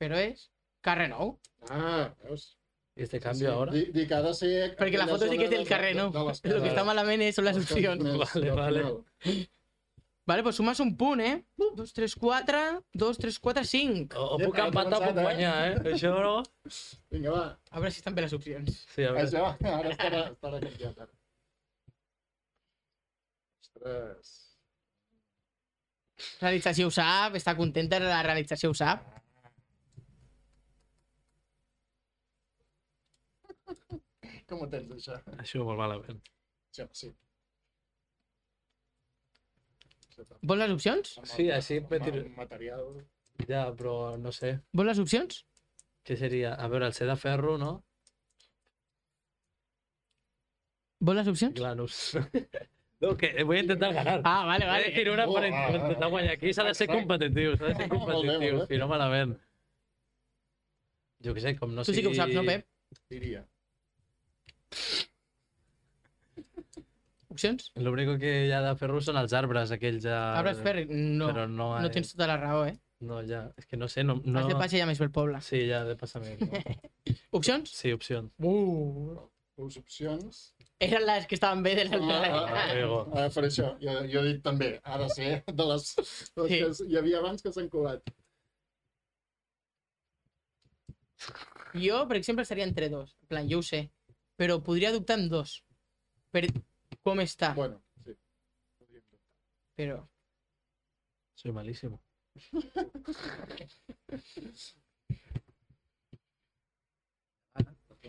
Speaker 1: però és carrer Nou.
Speaker 4: Ah,
Speaker 2: este cambio ahora?
Speaker 4: Ha de ser...
Speaker 1: Perquè la foto sí que és del
Speaker 4: de-
Speaker 1: carrer
Speaker 4: de-
Speaker 1: Nou.
Speaker 4: de les
Speaker 1: El que està malament és, són les opcions.
Speaker 2: Vale, vale.
Speaker 1: Vale, doncs sumes un punt, eh? 2, 3, 4, 2, 3, 4, 5.
Speaker 2: O, puc empatar o puc
Speaker 4: eh?
Speaker 2: guanyar, eh? Això no...
Speaker 4: Vinga, va.
Speaker 1: A veure si estan bé les opcions.
Speaker 2: Sí, a veure.
Speaker 4: Això, ara estarà, estarà canviat, ara. Ostres.
Speaker 1: Realització ho sap, està contenta, la realització ho sap.
Speaker 4: Com ho tens, això?
Speaker 2: Això molt malament.
Speaker 4: Sí, home, sí.
Speaker 1: Vols les opcions?
Speaker 2: Sí, així
Speaker 4: el material...
Speaker 2: Ja, però no sé.
Speaker 1: Vols les opcions?
Speaker 2: Què seria? A veure, el ser de ferro, no?
Speaker 1: Vols les opcions?
Speaker 2: Clar, no sé. No, que voy a intentar ganar.
Speaker 1: Ah, vale, vale.
Speaker 2: decir una
Speaker 4: Oh,
Speaker 2: per
Speaker 4: ah, ah,
Speaker 2: intentar guanyar. Aquí s'ha de ser competitiu, s'ha de ser competitiu, si no malament. Jo què sé, com no
Speaker 1: Tu sí que ho saps, no, Pep?
Speaker 4: Diria.
Speaker 1: Opcions?
Speaker 2: L'únic que hi ha de ferro són els arbres, aquells ja...
Speaker 1: Arbres Ferri? No,
Speaker 2: Però no,
Speaker 1: no tens tota la raó, eh?
Speaker 2: No, ja, és que no sé, no... no...
Speaker 1: Has de passar ja més pel poble.
Speaker 2: Sí, ja de passar més. No?
Speaker 1: Opcions?
Speaker 2: Sí, opcions.
Speaker 1: Uh,
Speaker 4: Les opcions...
Speaker 1: eren les que estaven bé de les...
Speaker 4: Ah, ah,
Speaker 2: Ah,
Speaker 4: ah, ah, per això, jo, jo dic també, ha de ser de les, de les
Speaker 1: Sí.
Speaker 4: que hi havia abans que s'han colat.
Speaker 1: Jo, per exemple, estaria entre dos. En plan, jo ho sé. Però podria dubtar en dos. Per com està.
Speaker 4: Bueno, sí.
Speaker 1: Però...
Speaker 2: Soy malísimo.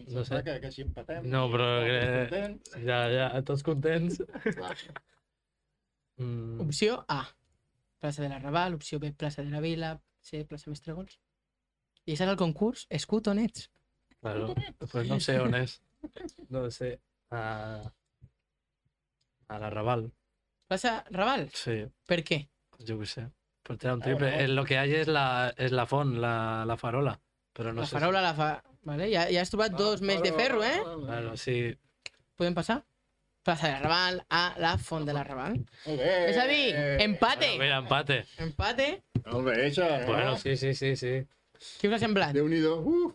Speaker 2: No sé.
Speaker 4: Que, que així empatem.
Speaker 2: No, però que-. Ja, ja, tots contents. Mm,
Speaker 1: Opció A. Plaça de la Raval. Opció B. Plaça de la Vila. C. Plaça Mestregols. I és el concurs Escut on ets?
Speaker 2: claro. Pues no sé on és. No sé. A... A la Raval.
Speaker 1: Plaça Raval?
Speaker 2: Sí,
Speaker 1: Per què?
Speaker 2: yo qué sé. Por tirar un triple.
Speaker 4: Ah,
Speaker 2: Eh, Lo que hay es la, es la font, la, la farola. Pero no
Speaker 1: la
Speaker 2: sé
Speaker 1: farola la fa... Vale, ja, ja has trobat dos més de ferro, eh?
Speaker 2: Si... Claro, sí.
Speaker 1: Podem passar? Plaça de Raval a la Font de la Raval.
Speaker 4: Molt bé.
Speaker 1: És a dir, empate!
Speaker 2: Bueno, mira, empate.
Speaker 1: Empate.
Speaker 4: Molt bé, això, eh?
Speaker 2: Bueno, sí, sí, sí, sí.
Speaker 1: Què us ha semblat?
Speaker 4: Déu-n'hi-do. Uh,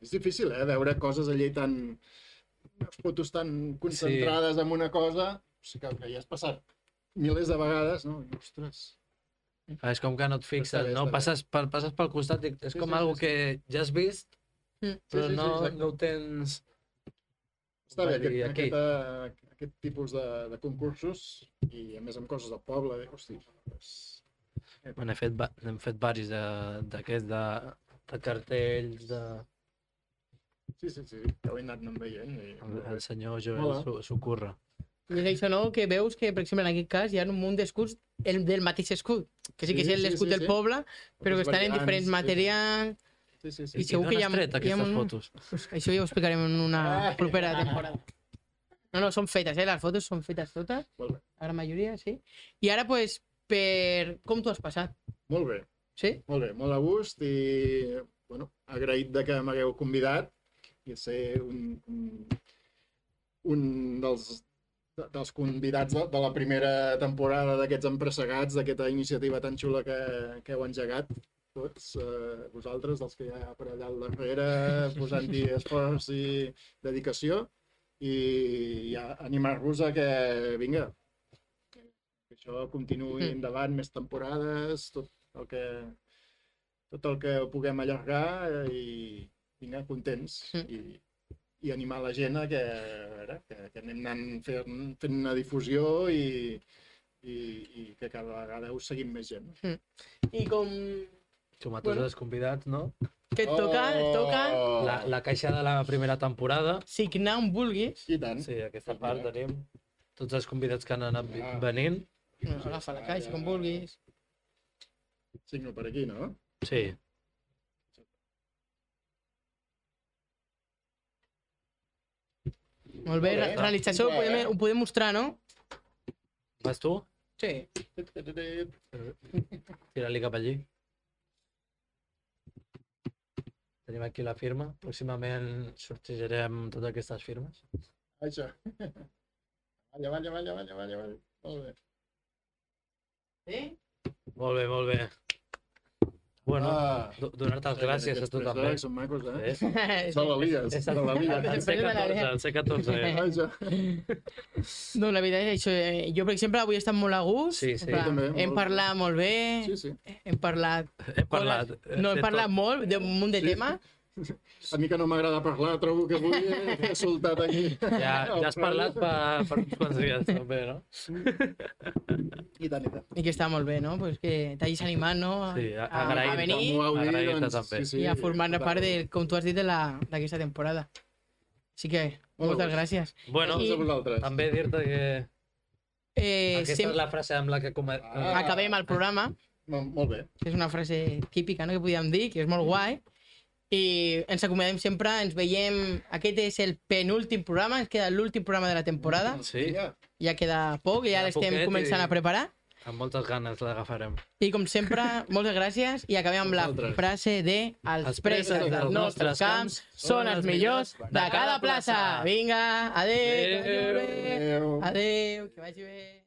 Speaker 4: és difícil, eh, veure coses allí tan... fotos tan concentrades en una cosa, o sigui que, que ja has passat milers de vegades, no? I, ostres,
Speaker 2: És com que no et fixes,
Speaker 4: bé,
Speaker 2: no? Passes, per, passes pel costat i és
Speaker 4: Sí,
Speaker 2: com
Speaker 4: sí,
Speaker 2: algo
Speaker 4: sí, sí.
Speaker 2: que ja has vist,
Speaker 1: Mm.
Speaker 2: però
Speaker 4: sí, sí,
Speaker 2: no,
Speaker 4: exacte.
Speaker 2: no ho tens...
Speaker 4: està bé aquest,
Speaker 2: aquí.
Speaker 4: aquest, uh, aquest tipus de, de concursos i a més amb coses del poble, eh? hosti, és...
Speaker 2: Bueno, he fet, hem fet varis de- d'aquests, de, de cartells, de...
Speaker 4: Sí, sí, sí, ja ho he anat anant veient. I...
Speaker 2: El, el senyor Joel. Su- Sucurra.
Speaker 1: I és això, no?, que veus que, per exemple, en aquest cas hi ha un munt d'escuts el, del mateix escut. Que sí que
Speaker 4: Sí,
Speaker 1: és
Speaker 4: sí,
Speaker 1: l'escut
Speaker 4: sí,
Speaker 1: del
Speaker 4: sí.
Speaker 1: poble, però que estan en diferents
Speaker 4: sí, sí.
Speaker 1: materials.
Speaker 4: Sí, sí, sí.
Speaker 1: I segur que hi ha-
Speaker 2: tret
Speaker 1: hi ha molt-
Speaker 2: fotos?
Speaker 1: Pues això ja ho explicarem en una
Speaker 4: Ah.
Speaker 1: propera temporada. No, no, són fetes, eh? Les fotos són fetes totes,
Speaker 4: Molt bé.
Speaker 1: la gran majoria, sí. I ara, pues, per... Com t'ho has passat?
Speaker 4: Molt bé,
Speaker 1: Sí?
Speaker 4: molt bé, molt a gust i bueno, agraït de que m'hagueu convidat i ser un, un, un dels, de- dels convidats de, de la primera temporada d'aquests empressegats, d'aquesta iniciativa tan xula que, que heu engegat tots eh, vosaltres, dels que hi ha per allà al darrere, posant-hi esforç i dedicació i ja, animar-vos a que, vinga, que això continuï
Speaker 1: Mm.
Speaker 4: endavant, més temporades, tot el que tot el que puguem allargar eh, i vinga, contents
Speaker 1: Mm.
Speaker 4: i, i animar la gent a que, a veure, que, que anem anant fent, fent una difusió i, i, i que cada vegada us seguim més gent.
Speaker 1: I com...
Speaker 2: Com a tots
Speaker 1: Bueno.
Speaker 2: els convidats, no?
Speaker 1: Que et toca, et toca
Speaker 4: Oh!
Speaker 2: La, la caixa de la primera temporada.
Speaker 1: signar on vulguis.
Speaker 4: I tant.
Speaker 2: Sí, aquesta part tenim tots els convidats que han anat
Speaker 4: Ah.
Speaker 2: venint.
Speaker 1: No, agafa la caixa com vulguis.
Speaker 4: Signo per aquí, no?
Speaker 2: Sí.
Speaker 1: Molt bé,
Speaker 4: Molt bé.
Speaker 1: realització ho podem, ho podem mostrar, no?
Speaker 2: Vas tu?
Speaker 1: Sí.
Speaker 2: Tira-li cap allí. Tenim aquí la firma. Pròximament sortejarem totes aquestes firmes.
Speaker 4: Això. Valla, valla, valla, valla, valla. Molt bé.
Speaker 1: Sí?
Speaker 2: Molt bé, molt bé. Bueno,
Speaker 4: Ah,
Speaker 2: do- donar-te les gràcies a tu també.
Speaker 4: dracs Són macos, eh?
Speaker 2: Sí.
Speaker 4: Se la
Speaker 2: És
Speaker 4: se la lies.
Speaker 2: el C14, el C14.
Speaker 4: Vaja.
Speaker 1: No, la veritat és això. eh, Jo, per exemple, avui he estat molt a gust.
Speaker 2: Sí, sí.
Speaker 1: Plan,
Speaker 4: Jo també,
Speaker 1: Hem
Speaker 4: molt.
Speaker 1: parlat molt bé.
Speaker 4: Sí, sí.
Speaker 1: Hem parlat...
Speaker 2: He parlat.
Speaker 1: No, hem
Speaker 2: de
Speaker 1: parlat
Speaker 2: tot.
Speaker 1: molt d'un munt de
Speaker 4: Sí.
Speaker 1: temes.
Speaker 4: A mi que no m'agrada parlar, trobo que avui he soltat aquí.
Speaker 2: Ja, ja has parlat per, per uns quants dies, també, no?
Speaker 4: I tant, i tant.
Speaker 1: I que està molt bé, no? Pues que t'hagis animat, no?
Speaker 2: Sí, a-
Speaker 1: a, a venir
Speaker 2: Agraït-te
Speaker 4: doncs,
Speaker 2: també.
Speaker 4: sí, sí,
Speaker 1: i a formar-ne
Speaker 4: total.
Speaker 1: part, de, com tu has dit, de la- d'aquesta temporada. Així que,
Speaker 4: Molt
Speaker 1: moltes
Speaker 4: bé.
Speaker 1: gràcies.
Speaker 2: Bueno,
Speaker 4: vosaltres.
Speaker 2: també dir-te que
Speaker 1: Eh,
Speaker 2: aquesta
Speaker 1: sem-
Speaker 2: és la frase amb la que... Com...
Speaker 4: Ah.
Speaker 1: Acabem el programa.
Speaker 4: Molt, bé.
Speaker 1: és una frase típica no? que podíem dir, que és molt guai. I ens acomiadem sempre, ens veiem... Aquest és el penúltim programa, ens queda l'últim programa de la temporada.
Speaker 2: Sí.
Speaker 4: Vinga.
Speaker 1: Ja queda poc, ja l'estem començant
Speaker 2: i-
Speaker 1: a preparar.
Speaker 2: Amb moltes ganes l'agafarem.
Speaker 1: I com sempre, moltes gràcies i acabem amb la frase de els
Speaker 2: Els
Speaker 1: preses
Speaker 2: preses
Speaker 1: dels nostres camps són els millors de cada plaça. Vinga, adéu, que vagi molt bé.
Speaker 4: Adéu.
Speaker 1: Adéu, que vagi bé.